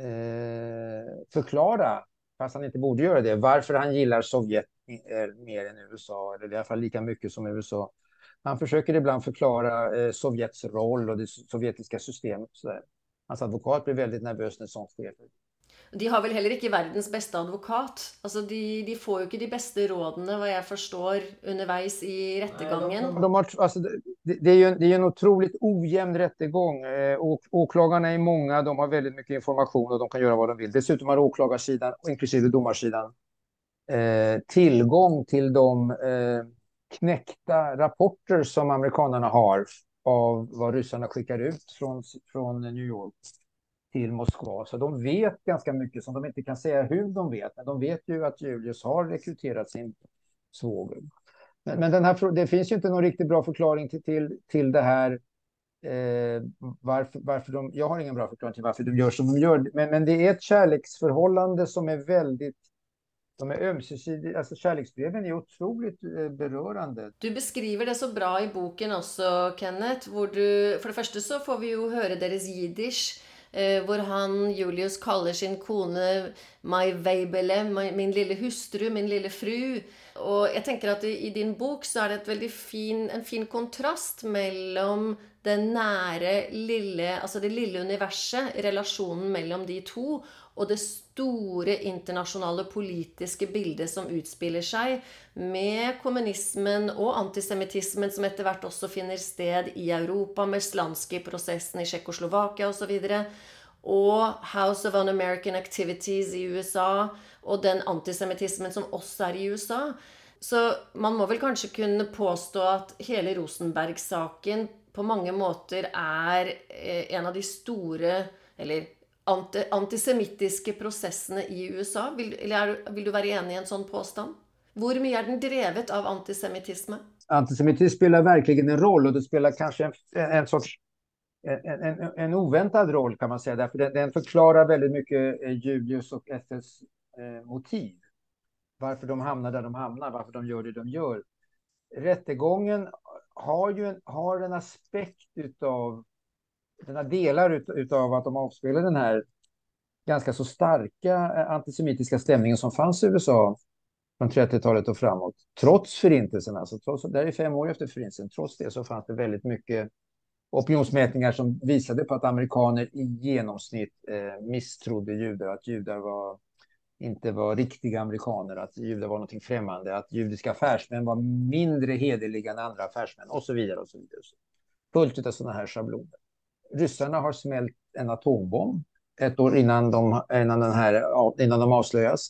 S2: eh, förklara, fast han inte borde göra det, varför han gillar Sovjet eh, mer än USA, eller i alla fall lika mycket som USA. Han försöker ibland förklara eh, Sovjets roll och det sovjetiska systemet. Så där. Hans advokat blir väldigt nervös när sånt sker.
S1: De har väl heller inte världens bästa advokat? Alltså de, de får ju inte de bästa råden, vad jag förstår, underveis i rättegången.
S2: De, de har, alltså, det, det, är ju, det är en otroligt ojämn rättegång. Eh, åklagarna är många, de har väldigt mycket information och de kan göra vad de vill. Dessutom har åklagarsidan, inklusive domarsidan, eh, tillgång till de eh, knäckta rapporter som amerikanerna har av vad ryssarna skickar ut från, från New York till Moskva. Så de vet ganska mycket som de inte kan säga hur de vet. Men de vet ju att Julius har rekryterat sin svåger. Men, men den här, det finns ju inte någon riktigt bra förklaring till, till, till det här. Eh, varför, varför de, jag har ingen bra förklaring till varför de gör som de gör. Men, men det är ett kärleksförhållande som är väldigt de är ömsesidiga, alltså kärleksbreven är otroligt eh, berörande.
S1: Du beskriver det så bra i boken också, Kenneth. Hvor du, för det första så får vi ju höra deras jiddisch Eh, hvor han, Julius, kaller sin kone My Weibele, min lille hustru, min lille fru. Og jeg tenker at i din bok så er det et veldig fin, en fin kontrast mellom det nære, lille, altså det lille universet, relasjonen mellom de to, og det store internasjonale politiske bildet som utspiller seg, med kommunismen og antisemittismen som etter hvert også finner sted i Europa, med Slansky-prosessen i Tsjekkoslovakia osv., og, Och House of Un-American Activities i USA, og den antisemittismen som også er i USA. Så man må vel kanskje kunne påstå at hele Rosenberg-saken på mange måter er eh, en av de store Eller anti, antisemittiske prosessene i USA? Vil, eller er, vil du være enig i en sånn påstand? Hvor mye är den drevet av antisemitism?
S2: Antisemitism spelar verkligen en roll och det spelar kanske en, en sorts en, en, en oväntad roll kan man säga, därför den, den förklarar väldigt mycket eh, Julius och Esters eh, motiv. Varför de hamnar där de hamnar, varför de gör det de gör. Rättegången har ju en, har en aspekt utav denna delar ut, utav att de avspelar den här ganska så starka eh, antisemitiska stämningen som fanns i USA från 30-talet och framåt. Trots förintelsen, alltså trots, där är fem år efter förintelsen, trots det så fanns det väldigt mycket opinionsmätningar som visade på att amerikaner i genomsnitt eh, misstrodde judar, att judar var, inte var riktiga amerikaner, att judar var någonting främmande, att judiska affärsmän var mindre hederliga än andra affärsmän och så vidare. Och så vidare. Fullt av sådana här schabloner ryssarna har smält en atombomb ett år innan de, innan den här, innan de avslöjas.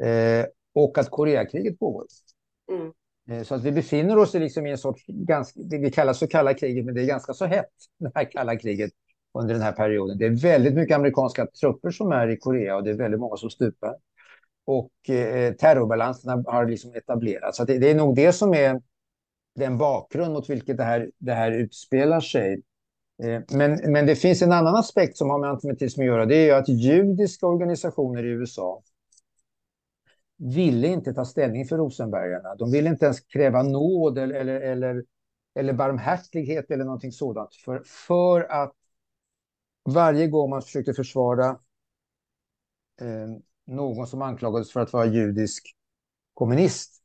S2: Eh, och att Koreakriget pågår. Mm. Eh, så att vi befinner oss liksom i en sorts, ganska, det vi kallar så kalla kriget, men det är ganska så hett, det här kalla kriget under den här perioden. Det är väldigt mycket amerikanska trupper som är i Korea och det är väldigt många som stupar. Och eh, terrorbalanserna har liksom etablerats. Så det, det, är nog det som är den bakgrund mot vilket det här, det här utspelar sig. Eh, men, men det finns en annan aspekt som har med antisemitism att göra. Det är ju att judiska organisationer i USA ville inte ta ställning för Rosenbergarna. De ville inte ens kräva nåd eller, eller, eller, eller barmhärtighet eller någonting sådant. För, för att varje gång man försökte försvara eh, någon som anklagades för att vara judisk kommunist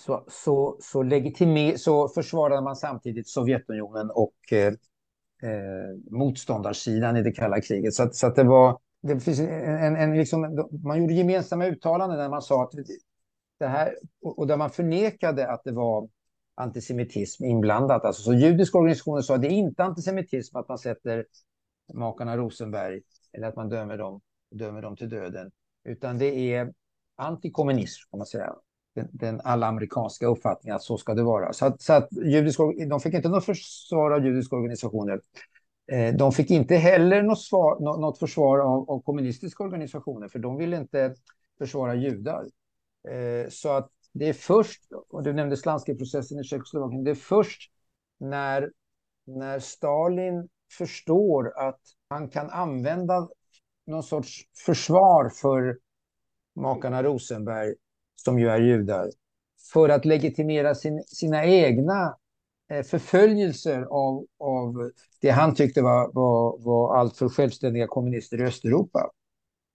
S2: så, så, så, legitime, så försvarade man samtidigt Sovjetunionen och eh, eh, motståndarsidan i det kalla kriget. Så, att, så att det var, det finns en, en, en liksom, man gjorde gemensamma uttalanden när man sa att det här, och där man förnekade att det var antisemitism inblandat. Alltså, så judiska organisationer sa att det är inte antisemitism att man sätter makarna Rosenberg eller att man dömer dem, dömer dem till döden, utan det är antikommunism, kan man säga. Den, den alla amerikanska uppfattningen att så ska det vara. Så att, så att judisk, de fick inte något försvar av judiska organisationer. Eh, de fick inte heller något, svar, något försvar av, av, kommunistiska organisationer, för de ville inte försvara judar. Eh, så att det är först, och du nämnde Slansky-processen i Tjeckoslovakien, det är först när, när Stalin förstår att han kan använda någon sorts försvar för makarna Rosenberg, som ju är judar, för att legitimera sin, sina egna eh, förföljelser av, av det han tyckte var, var, var alltför självständiga kommunister i Östeuropa.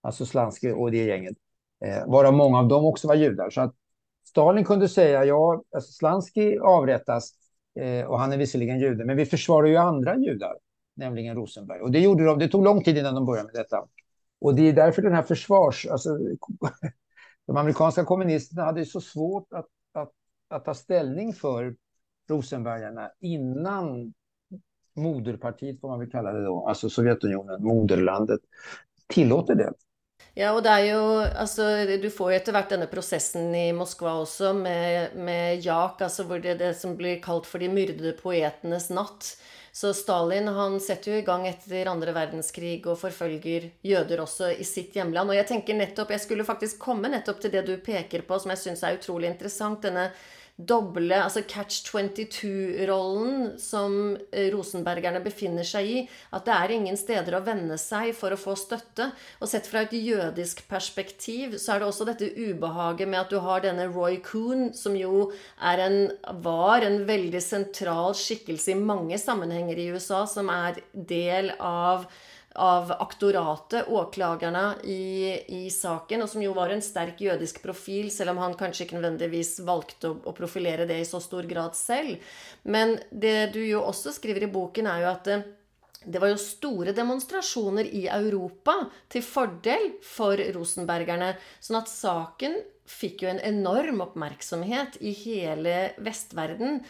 S2: Alltså Slansky och det gänget. Eh, varav många av dem också var judar. Så att Stalin kunde säga, ja, alltså Slansky avrättas eh, och han är visserligen jude, men vi försvarar ju andra judar, nämligen Rosenberg. Och det gjorde de, det tog lång tid innan de började med detta. Och det är därför den här försvars... Alltså, de amerikanska kommunisterna hade så svårt att, att, att ta ställning för Rosenbergarna innan moderpartiet, får man väl kalla det då, alltså Sovjetunionen, moderlandet, tillåter det.
S1: Ja, och det är ju, alltså, du får ju efterhand den här processen i Moskva också med, med Jak, alltså det, det som blir kallat för de mördade poeternas natt. Så Stalin han setter jo i gang etter andre verdenskrig og forfølger jøder også i sitt hjemland. Og jeg tenker nettopp, jeg skulle faktisk komme nettopp til det du peker på, som jeg syns er utrolig interessant. denne doble, altså catch 22-rollen som Rosenbergarna rosenbergerne befinner seg i. At det er ingen steder å vende seg for å få støtte. Og sett fra et jødisk perspektiv så er det også dette ubehaget med at du har denne Roy Coon, som jo en, var en veldig sentral skikkelse i mange sammenhenger i USA, som er del av av aktoratet, åklagarna i, i, saken, och som ju var en stark jødisk profil, selv om han kanskje ikke nødvendigvis valgte å, å, profilere det i så stor grad selv. Men det du jo også skriver i boken, er jo at det, det var jo store demonstrasjoner i Europa til fordel for rosenbergerne. Sånn at saken fikk jo en enorm oppmerksomhet i hele vestverden.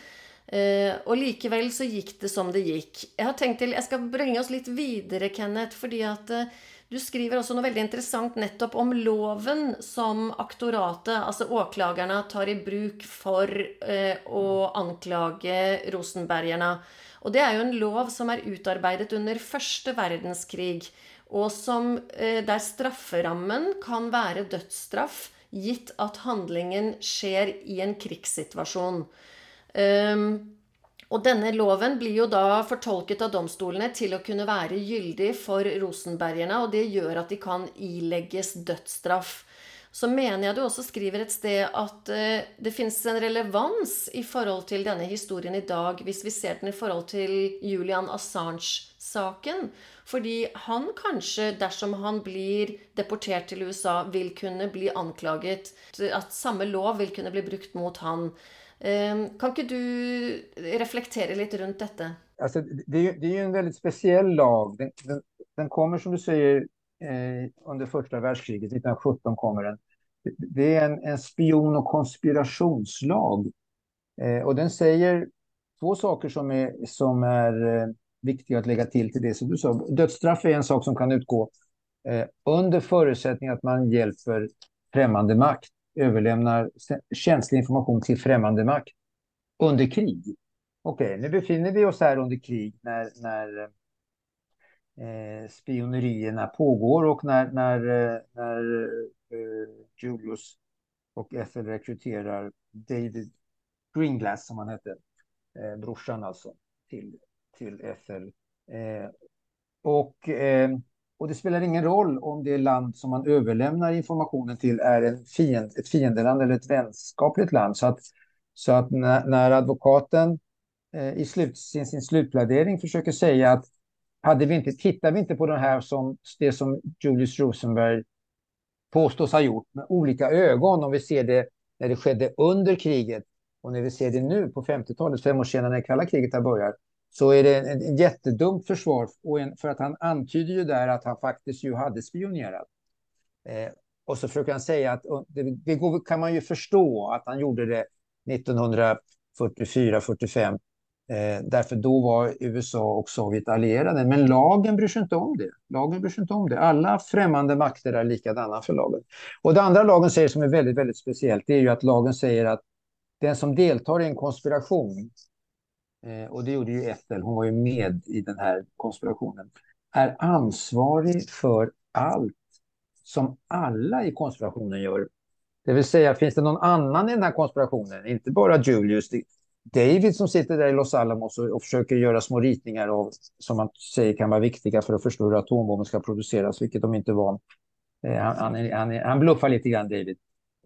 S1: Eh, och likevel så gick det som det gick. Jag har tänkt till, jag ska bringe oss lite vidare Kenneth, fordi at eh, du skriver också något väldigt intressant, nettopp om loven som aktoratet, alltså åklagarna, tar i bruk för eh, att anklaga rosenbergarna. Och det är ju en lov som är utarbetad under första världskrig och som, eh, der strafferammen kan vara dödsstraff, gitt att handlingen sker i en krigssituation. Ehm, um, og denne loven blir jo da fortolket av domstolene til å kunne være gyldig for rosenbergerne, og det gjør at de kan ilegges dødsstraff. Så mener jeg du også skriver et sted at uh, eh, det finnes en relevans i forhold til denne historien i dag, hvis vi ser den i forhold til Julian Assange-saken. Fordi han kanskje, dersom han blir deportert til USA, vil kunne bli anklaget At samme lov vil kunne bli brukt mot han. Ehm, kan inte du reflektera lite runt detta?
S2: Alltså, det, är, det är ju en väldigt speciell lag. Den, den, den kommer som du säger eh, under första världskriget, 1917 kommer den. Det är en, en spion och konspirationslag. Eh, och den säger två saker som är, som är eh, viktiga att lägga till till det som du sa. Dödsstraff är en sak som kan utgå eh, under förutsättning att man hjälper främmande makt överlämnar känslig information till främmande makt under krig. Okej, okay, nu befinner vi oss här under krig när, när eh, spionerierna pågår och när, när, eh, när eh, Julius och Ethel rekryterar David Greenglass, som han hette, eh, brorsan alltså, till, till Ethel. Eh, och eh, och det spelar ingen roll om det land som man överlämnar informationen till är en fiend, ett fiendeland eller ett vänskapligt land. Så att, så att när, när advokaten eh, i slut, sin, sin slutplädering försöker säga att hade vi inte, tittar vi inte på det här som det som Julius Rosenberg påstås ha gjort med olika ögon om vi ser det när det skedde under kriget och när vi ser det nu på 50-talet, fem år senare när kalla kriget har börjat, så är det ett jättedumt försvar och en, för att han antyder ju där att han faktiskt ju hade spionerat. Eh, och så försöker han säga att det, det går, kan man ju förstå att han gjorde det 1944-45 Eh, därför då var USA och Sovjet allierade. Men lagen bryr sig inte om det. Lagen bryr sig inte om det. Alla främmande makter är likadana för lagen. Och det andra lagen säger som är väldigt, väldigt speciellt, det är ju att lagen säger att den som deltar i en konspiration, Eh, och det gjorde ju Ethel, hon var ju med i den här konspirationen, är ansvarig för allt som alla i konspirationen gör. Det vill säga, finns det någon annan i den här konspirationen, inte bara Julius, David som sitter där i Los Alamos och, och försöker göra små ritningar av, som man säger kan vara viktiga för att förstå hur atombomben ska produceras, vilket de inte var. Eh, han, han, han, han bluffar lite grann, David.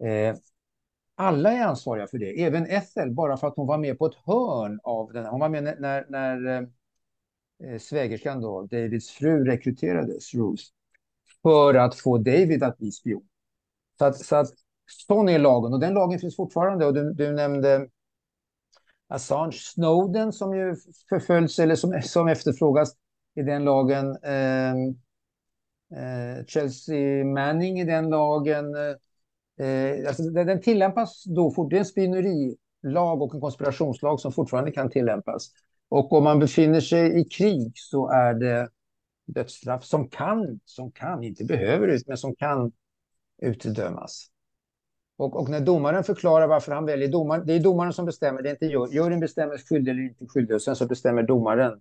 S2: Eh, alla är ansvariga för det, även Ethel, bara för att hon var med på ett hörn av den. Hon var med när, när, när eh, eh, svägerskan då, Davids fru, rekryterades, Ruth, för att få David att bli spion. Så att, så att sån är lagen och den lagen finns fortfarande. Och du, du nämnde Assange, Snowden som ju förföljs eller som, som efterfrågas i den lagen. Eh, eh, Chelsea Manning i den lagen. Eh, alltså, den tillämpas då fort. Det är en spionerilag och en konspirationslag som fortfarande kan tillämpas. Och om man befinner sig i krig så är det dödsstraff som kan, som kan, inte behöver ut, men som kan utdömas. Och, och, när domaren förklarar varför han väljer domaren, det är domaren som bestämmer, det är inte juryn. Juryn bestämmer skyldig eller inte skyldig och sen så bestämmer domaren,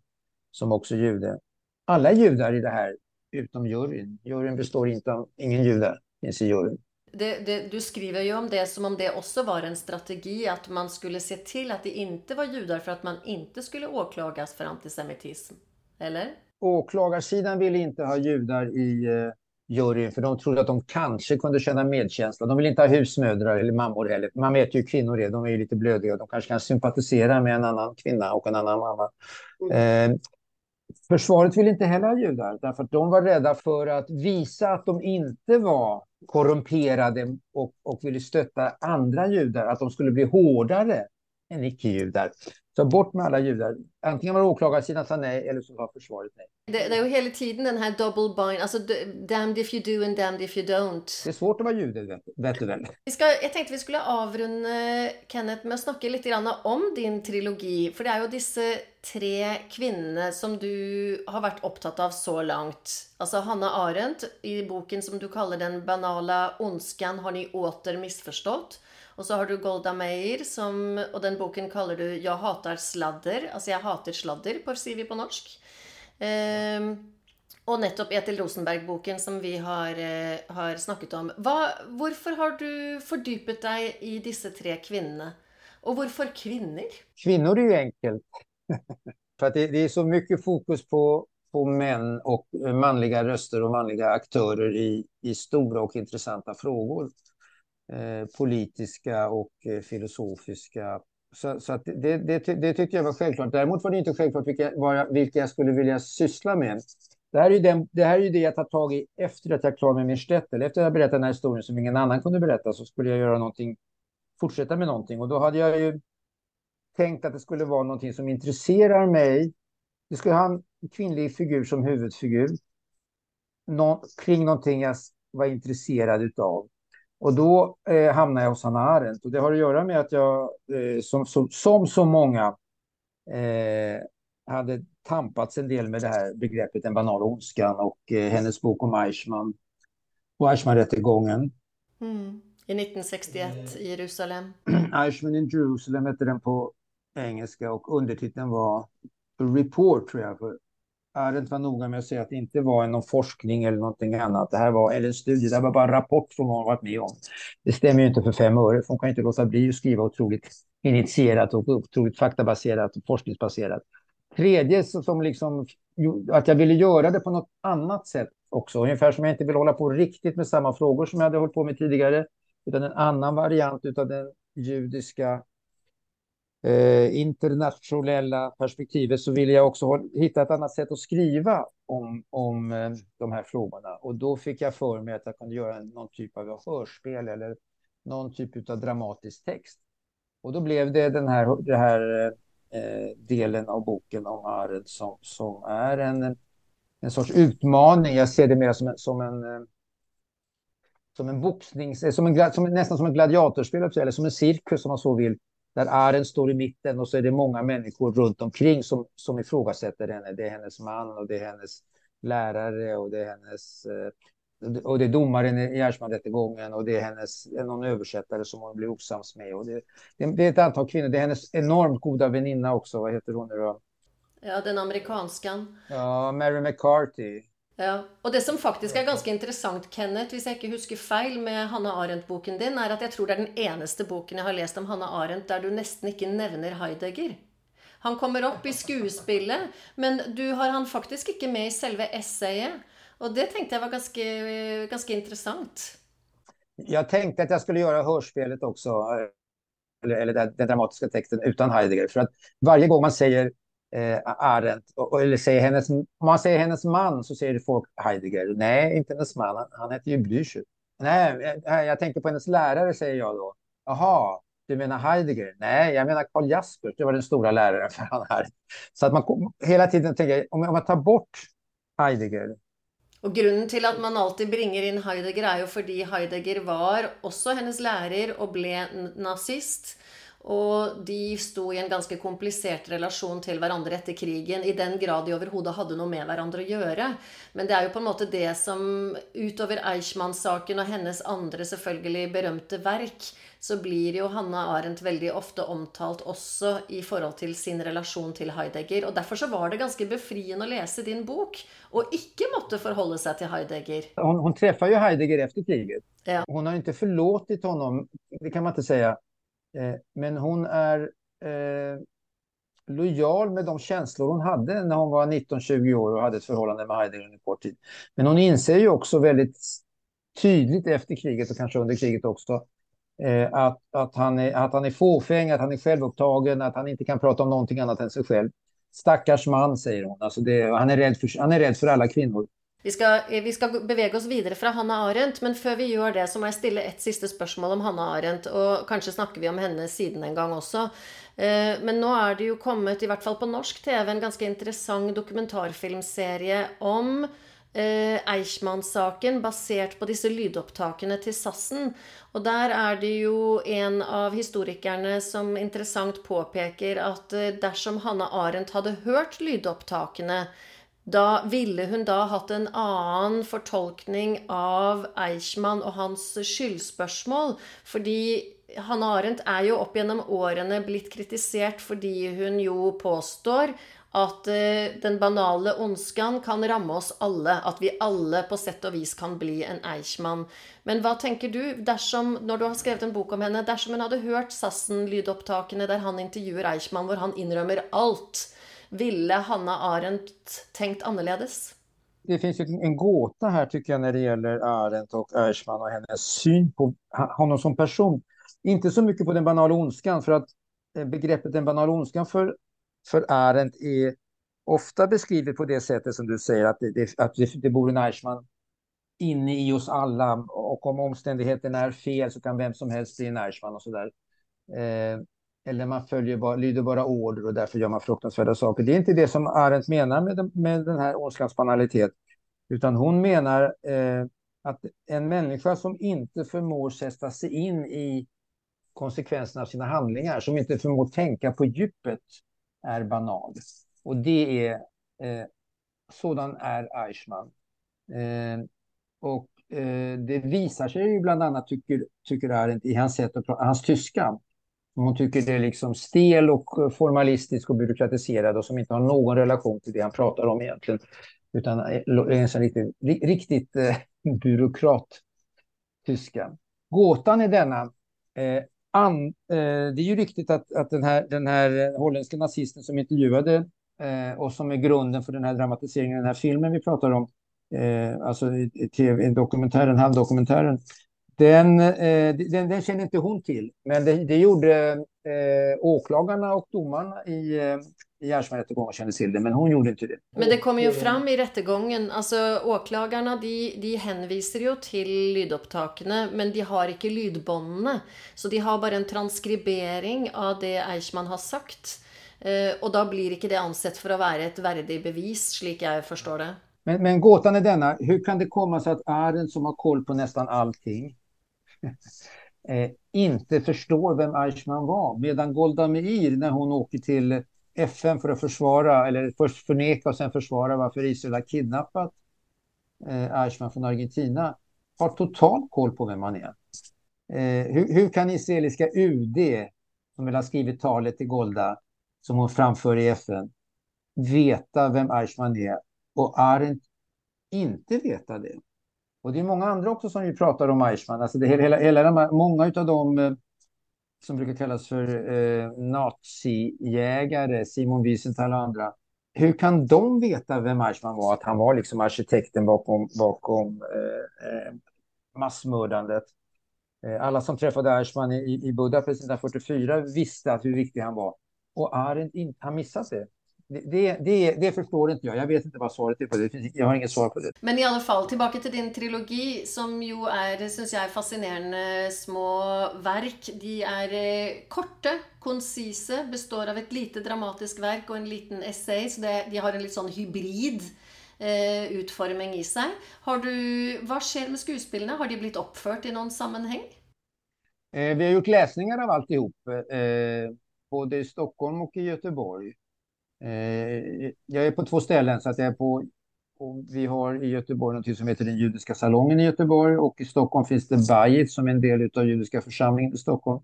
S2: som också är jude. Alla är judar i det här, utom juryn. Juryn består inte av, ingen jude finns i juryn.
S1: Det, det, du skriver ju om det som om det också var en strategi att man skulle se till att det inte var judar för att man inte skulle åklagas för antisemitism. Eller?
S2: Åklagarsidan ville inte ha judar i eh, juryn för de trodde att de kanske kunde känna medkänsla. De vill inte ha husmödrar eller mammor heller. Man vet ju hur kvinnor är, de är ju lite blödiga. De kanske kan sympatisera med en annan kvinna och en annan mamma. Mm. Eh, försvaret vill inte heller ha judar därför att de var rädda för att visa att de inte var korrumperade och, och ville stötta andra judar, att de skulle bli hårdare än icke-judar. Så bort med alla judar. Antingen var åklagarsidan sa nej eller så var försvaret nej.
S1: Det, det är ju hela tiden den här double bind, alltså damned if you do and damned if you don't.
S2: Det är svårt att vara jude, vet, vet du väl?
S1: Vi ska, jag tänkte vi skulle avrunda Kenneth med att snacka lite grann om din trilogi, för det är ju dessa tre kvinnor som du har varit upptatt av så långt. Alltså Hanna Arendt i boken som du kallar den banala ondskan har ni åter missförstått. Och så har du Golda Meir som, och den boken kallar du Jag hatar sladder. Alltså jag hatar sladder säger sier vi på norsk. Ehm, um, och nettopp Etil Rosenberg-boken som vi har, uh, har snackat om. Varför har du fördjupat dig i dessa tre kvinnorna? Och varför kvinnor?
S2: Kvinnor är ju enkelt. För att det, det, är så mycket fokus på, på män och eh, manliga röster och manliga aktörer i, i stora och intressanta frågor. Eh, politiska och eh, filosofiska. Så, så att det, det, det tyckte jag var självklart. Däremot var det inte självklart vilka, vilka jag skulle vilja syssla med. Det här, är den, det här är ju det jag tar tag i efter att jag klarade med min Stettel. Efter att jag berättat den här historien som ingen annan kunde berätta så skulle jag göra någonting, fortsätta med någonting. Och då hade jag ju tänkt att det skulle vara någonting som intresserar mig. Det skulle ha en kvinnlig figur som huvudfigur. Nå, kring någonting jag var intresserad utav. Och då eh, hamnade jag hos Hanna Arendt. Och det har att göra med att jag, eh, som, som, som, så många, eh, hade tampats en del med det här begreppet den banala ondskan och eh, hennes bok om Eichmann och Eichmann-rättegången.
S1: Mm. I 1961 i Jerusalem.
S2: Eichmann in Jerusalem hette den på engelska och undertiteln var Report tror jag för Arendt var noga med att säga att det inte var någon forskning eller någonting annat. Det här var, eller en studie, det här var bara en rapport som hon varit med om. Det stämmer ju inte för fem öre, för hon kan inte låta bli att skriva otroligt initierat och otroligt faktabaserat och forskningsbaserat. Tredje som liksom, att jag ville göra det på något annat sätt också, ungefär som jag inte vill hålla på riktigt med samma frågor som jag hade hållit på med tidigare, utan en annan variant av den judiska eh, internationella perspektivet så ville jag också hitta ett annat sätt att skriva om, om eh, de här frågorna. Och då fick jag för mig att jag kunde göra någon typ av hörspel eller någon typ av dramatisk text. Och då blev det den här, den här eh, eh, delen av boken om Arendt som, som är en, en sorts utmaning. Jag ser det mer som en, som en eh, som en boxnings, eh, som en, som, nästan som en gladiatorspel, eller som en cirkus om man så vill, där Arendt står i mitten och så är det många människor runt omkring som, som ifrågasätter henne. Det är hennes man och det är hennes lärare och det är hennes och det är domaren i Gärsman-rättegången och det är hennes, någon översättare som hon blir osams med. Och det, det, det, är ett antal kvinnor. Det är hennes enormt goda väninna också. Vad heter hon nu då?
S1: Ja, den amerikanskan.
S2: Ja, Mary McCarthy.
S1: Ja, og det som faktisk er ganske interessant, Kenneth, hvis jeg ikke husker feil med Hanne Arendt-boken din, er at jeg tror det er den eneste boken jeg har lest om Hanne Arendt der du nesten ikke nevner Heidegger. Han kommer opp i skuespillet, men du har han faktisk ikke med i selve essayet. Och det tänkte jag var ganska, ganska intressant.
S2: Jag tänkte att jag skulle göra hörspelet också, eller, eller den dramatiska texten utan Heidegger. För att varje gång man säger eh, Arendt, eller säger hennes, om man säger hennes man så säger folk Heidegger. Nej, inte hennes man, han, han heter ju Blücher. Nej, jag, jag tänker på hennes lärare, säger jag då. Jaha, du menar Heidegger? Nej, jag menar Karl Jaspers, det var den stora läraren för han här. Så att man hela tiden tänker, om man tar bort Heidegger
S1: Och grunden till att man alltid bringer in Heidegger, er jo fordi Heidegger var också hennes lærer och blev nazist. Og de sto i en ganske komplisert relasjon til hverandre etter krigen, i den grad de overhodet hadde noe med hverandre å gjøre. Men det er jo på en måte det som, utover Eichmann-saken og hennes andre selvfølgelig berømte verk, så blir jo Hanne Arendt veldig ofte omtalt også i forhold til sin relasjon til Heidegger. Og derfor så var det ganske befriende å lese din bok, og ikke måtte forholde seg til Heidegger.
S2: Hon, hon träffar ju Heidegger efter kriget. Ja. Hon har inte förlåtit honom, det kan man inte säga. Eh, men hon är eh, lojal med de känslor hon hade när hon var 19-20 år och hade ett förhållande med Heidegger under kort tid. Men hon inser ju också väldigt tydligt efter kriget och kanske under kriget också Eh, att, att, han är, att han är fåfäng, att han är självupptagen, att han inte kan prata om någonting annat än sig själv. Stackars man, säger hon. Alltså det, han, är rädd för, han är rädd för alla kvinnor.
S1: Vi ska, eh, vi ska bevege oss videre fra Hanna Arendt, men før vi gjør det, så må jeg stille et siste spørsmål om Hanna Arendt. Og kanskje snakker vi om henne siden en gang også. Eh, men nå er det jo kommet, i hvert fall på norsk TV, en ganske interessant dokumentarfilmserie om eh, Eichmann-saken basert på disse lydopptakene til Sassen. Og der er det jo en av historikerne som interessant påpeker at där dersom Hanna Arendt hadde hørt lydopptakene, da ville hun da hatt en annen fortolkning av Eichmann og hans skyldspørsmål. Fordi Hanne Arendt er jo opp gjennom årene blitt kritisert fordi hun jo påstår at eh, den banale ondskan kan ramme oss alle. At vi alle på sett og vis kan bli en Eichmann. Men hva tenker du, dersom, når du har skrevet en bok om henne, dersom hun hadde hørt Sassen-lydopptakene der han intervjuer Eichmann, hvor han innrømmer alt, ville Hanna Arendt tänkt annorledes?
S2: Det finns ju en gåta här tycker jag när det gäller Arendt och Eichmann och hennes syn på honom som person. Inte så mycket på den banala ondskan, för att eh, begreppet den banala ondskan för för Arendt är ofta beskrivet på det sättet som du säger, att det, att det, det bor en Eichmann inne i oss alla och om omständigheterna är fel så kan vem som helst bli en Eichmann och sådär. Eh, eller man följer bara, lyder bara order och därför gör man fruktansvärda saker. Det är inte det som Arendt menar med, med den här ondskans banalitet, utan hon menar eh, att en människa som inte förmår sätta sig in i konsekvenserna av sina handlingar, som inte förmår tänka på djupet är banal. Och det är, eh, sådan är Eichmann. Eh, och eh, det visar sig ju bland annat, tycker, tycker Arendt, i hans sätt att prata, hans tyska. Hon tycker det är liksom stel och eh, formalistisk och byråkratiserad och som inte har någon relation till det han pratar om egentligen. Utan eh, är en sån riktigt, riktigt eh, byråkrat tyska. Gåtan är denna. Eh, An, eh, det är ju riktigt att, att den, här, den här eh, holländska nazisten som intervjuade eh, och som är grunden för den här dramatiseringen, den här filmen vi pratar om, eh, alltså i, i TV, dokumentären, halvdokumentären, den, eh, den, den känner inte hon till. Men det, det gjorde eh, åklagarna och domarna i, eh, i Gärsman-rättegången kände till det, men hon gjorde inte det.
S1: Men det kommer ju fram i rättegången. Alltså åklagarna de, de hänvisar ju till lydopptakene, men de har inte lydbåndene. Så de har bara en transkribering av det Eichmann har sagt. Eh, och då blir inte det ansett för att vara ett värdigt bevis, slik jag förstår det.
S2: Men, men gåtan är denna, hur kan det komma sig att Arendt som har koll på nästan allting eh, inte förstår vem Eichmann var. Medan Golda Meir, när hon åker till FN för att försvara, eller först förneka och sen försvara varför Israel har kidnappat eh, Eichmann från Argentina, har total koll på vem han är. Eh, hur, hur, kan israeliska UD, som väl har skrivit talet till Golda, som hon framför i FN, veta vem Eichmann är och Arendt inte veta det? Och det är många andra också som vi pratar om Eichmann. Alltså det, hela, hela de här, många av de eh, som brukar kallas för eh, nazijägare, Simon Wiesenthal och andra. Hur kan de veta vem Eichmann var? Att han var liksom arkitekten bakom, bakom eh, eh massmördandet. Eh, alla som träffade Eichmann i, i Budapest 1944 visste att hur viktig han var. Och Arendt har missat det. Det, det, det, förstår inte jag. Jag vet inte vad svaret är på det. Jag har inget svar på det.
S1: Men i alla fall, tillbaka till din trilogi, som ju är, syns jag, fascinerande små verk. De är eh, korta, koncisa, består av ett litet dramatiskt verk och en liten essay. Så det, de har en lite sån hybrid eh, utformning i sig. Har du, vad sker med skådespelarna? Har de blivit uppfört i någon sammanhang?
S2: Eh, vi har gjort läsningar av alltihop, eh, både i Stockholm och i Göteborg. Eh, jag är på två ställen, så att jag är på vi har i Göteborg något som heter den judiska salongen i Göteborg och i Stockholm finns det Bayit som är en del av judiska församlingen i Stockholm.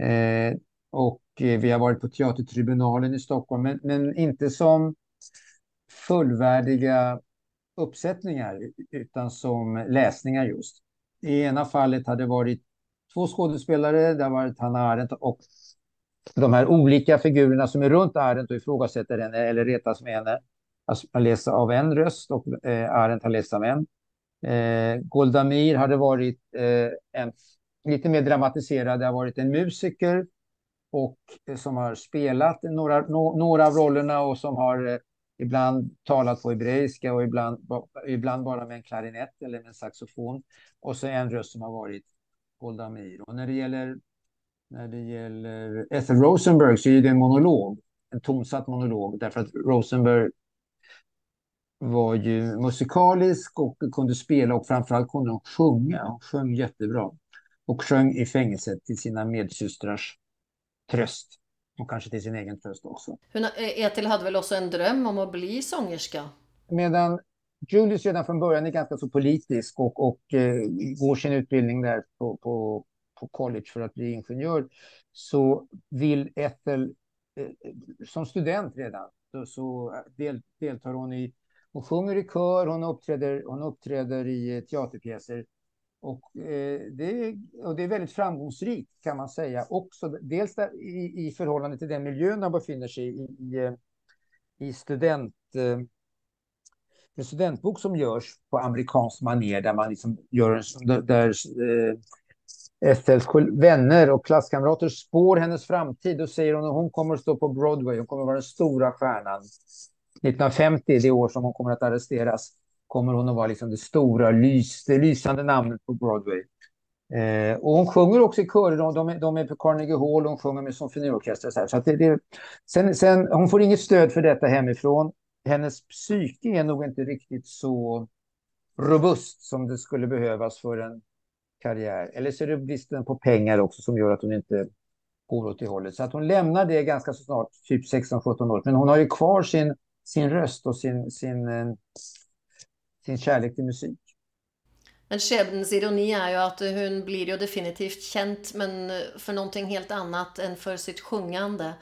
S2: Eh, och eh, vi har varit på Teatertribunalen i Stockholm, men, men, inte som fullvärdiga uppsättningar utan som läsningar just. I ena fallet hade det varit två skådespelare, det har varit Hanna Arendt och de här olika figurerna som är runt Arendt och ifrågasätter henne eller retas med henne har läst av en röst och eh, Arendt har läst av en. Eh, Golda Meir hade varit eh, en lite mer dramatiserad, det har varit en musiker och eh, som har spelat några, no, några av rollerna och som har eh, ibland talat på hebreiska och ibland, ibland bara med en klarinett eller med en saxofon. Och så en röst som har varit Golda Meir. Och när det gäller när det gäller Ethel Rosenberg så är det en monolog, en tonsatt monolog, därför att Rosenberg var ju musikalisk och kunde spela och framförallt kunde hon sjunga. Hon sjöng jättebra och sjöng i fängelset till sina medsystrars tröst och kanske till sin egen tröst också.
S1: Ethel hade väl också en dröm om att bli sångerska?
S2: Medan Julius redan från början är ganska så politisk och, och eh, går sin utbildning där på, på på college för att bli ingenjör så vill Ethel eh, som student redan så eh, del, deltar hon i hon sjunger i kör, hon uppträder, hon uppträder i eh, teaterpjäser. Och, eh, det, och det är väldigt framgångsrikt kan man säga också. Dels där, i, i förhållande till den miljön de befinner sig i, i, eh, i student, eh, en studentbok som görs på amerikansk manér där man liksom gör en, där, där eh, Estelles vänner och klasskamrater spår hennes framtid. och säger hon att hon kommer att stå på Broadway. Hon kommer att vara den stora stjärnan. 1950, det år som hon kommer att arresteras, kommer hon att vara liksom det stora, lys, det lysande namnet på Broadway. Eh, och hon sjunger också i körer, de, de, de, är på Carnegie Hall, hon sjunger med symfoniorkester. Så, så det, det, sen, sen, hon får inget stöd för detta hemifrån. Hennes psyke är nog inte riktigt så robust som det skulle behövas för en karriär. Eller så är det bristen på pengar också som gör att hon inte går åt det hållet. Så att hon lämnar det ganska så snart, typ 16-17 år. Men hon har ju kvar sin, sin röst och sin, sin, eh, sin kärlek till musik.
S1: Men skjebnens ironi är ju att hon blir ju definitivt känd, men för någonting helt annat än för sitt sjungande.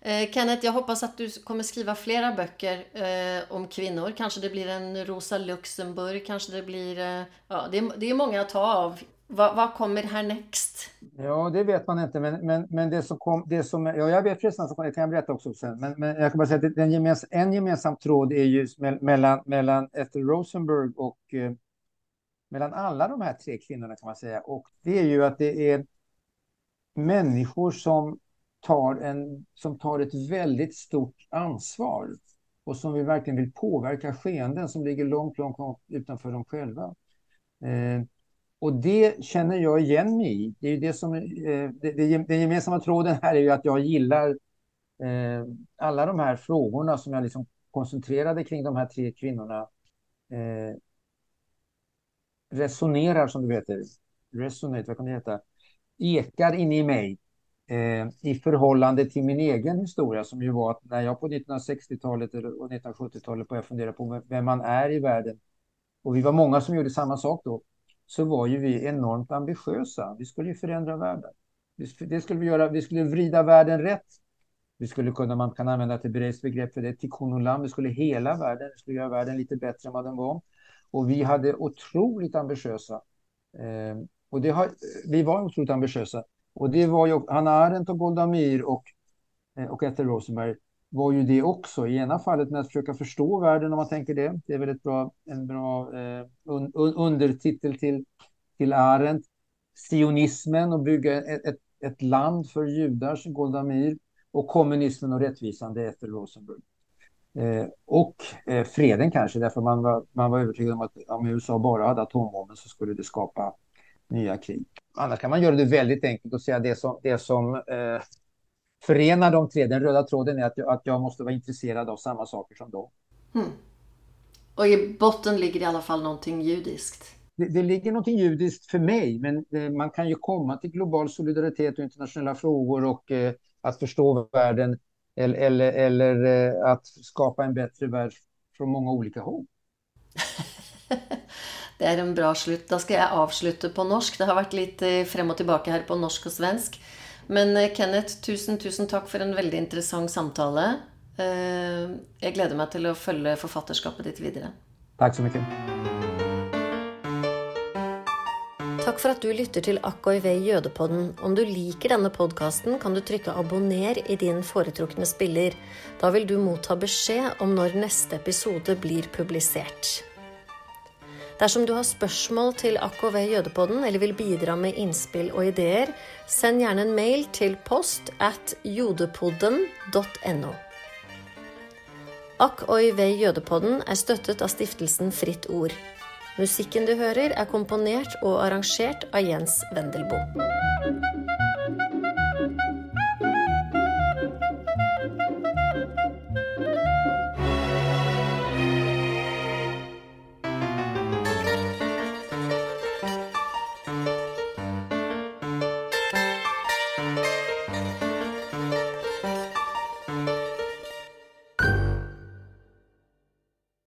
S1: Eh, Kenneth, jag hoppas att du kommer skriva flera böcker eh, om kvinnor. Kanske det blir en Rosa Luxemburg, kanske det blir... Eh, ja, det, det är många att ta av vad, vad kommer härnäst?
S2: Ja, det vet man inte, men, men, men det som kom, det som, ja, jag vet förresten, det kan jag berätta också sen, men, men jag kan bara säga att den gemens, en gemensam tråd är ju mellan, mellan Ethel Rosenberg och eh, mellan alla de här tre kvinnorna kan man säga, och det är ju att det är människor som tar, en, som tar ett väldigt stort ansvar och som vi verkligen vill påverka skeenden som ligger långt, långt, långt utanför dem själva. Eh, och det känner jag igen mig i. Det är det som, eh, det, det, den gemensamma tråden här är ju att jag gillar eh, alla de här frågorna som jag liksom koncentrerade kring de här tre kvinnorna. Eh, resonerar som det heter. Resonate, vad kan det heta? ekar inne i mig eh, i förhållande till min egen historia som ju var att när jag på 1960-talet och 1970-talet började fundera på vem man är i världen och vi var många som gjorde samma sak då så var ju vi enormt ambitiösa. Vi skulle ju förändra världen. Det skulle vi göra. Vi skulle vrida världen rätt. Vi skulle kunna, man kan använda Tiberius begrepp för det, Tikkun Vi skulle hela världen, vi skulle göra världen lite bättre än vad den var. Och vi hade otroligt ambitiösa. Eh, och det har, vi var otroligt ambitiösa. Och det var ju Hanna Arendt och Golda Meir och, eh, och Ethel Rosenberg var ju det också. I ena fallet med att försöka förstå världen om man tänker det. Det är väl ett bra, en bra eh, un, undertitel till, till Arendt. Sionismen och bygga ett, ett, ett land för judar, Golda Meir. Och kommunismen och rättvisan, det är efter Rosenberg. Eh, och eh, freden kanske, därför man var, man var övertygad om att om USA bara hade atombomben så skulle det skapa nya krig. Annars kan man göra det väldigt enkelt och säga det som, det som eh, förenar de tre, den röda tråden är att jag, att jag måste vara intresserad av samma saker som dem. Mm.
S1: Och i botten ligger i alla fall någonting judiskt?
S2: Det, det ligger någonting judiskt för mig, men eh, man kan ju komma till global solidaritet och internationella frågor och eh, att förstå världen eller, eller, eller eh, att skapa en bättre värld från många olika håll.
S1: det är en bra slut. Då ska jag avsluta på norsk. Det har varit lite fram och tillbaka här på norsk och svensk. Men eh, Kenneth, tusen, tusen tack för en väldigt intressant samtal. Eh, jag gläder mig till att följa författarskapet ditt vidare.
S2: Tack så mycket.
S1: Tack för att du lyssnar till AKV Jødepodden. Om du liker denne podcasten, kan du trycka abonner i din foretrukne spiller. Då vill du motta besked om när nästa episode blir publicerad. Dersom du har spørsmål til AKV Jødepodden eller vil bidra med innspill og ideer, send gjerne en mail til post at jodepodden.no. AKV Jødepodden er støttet av stiftelsen Fritt Ord. Musikken du hører, er komponert og arrangert av Jens Wendelboe.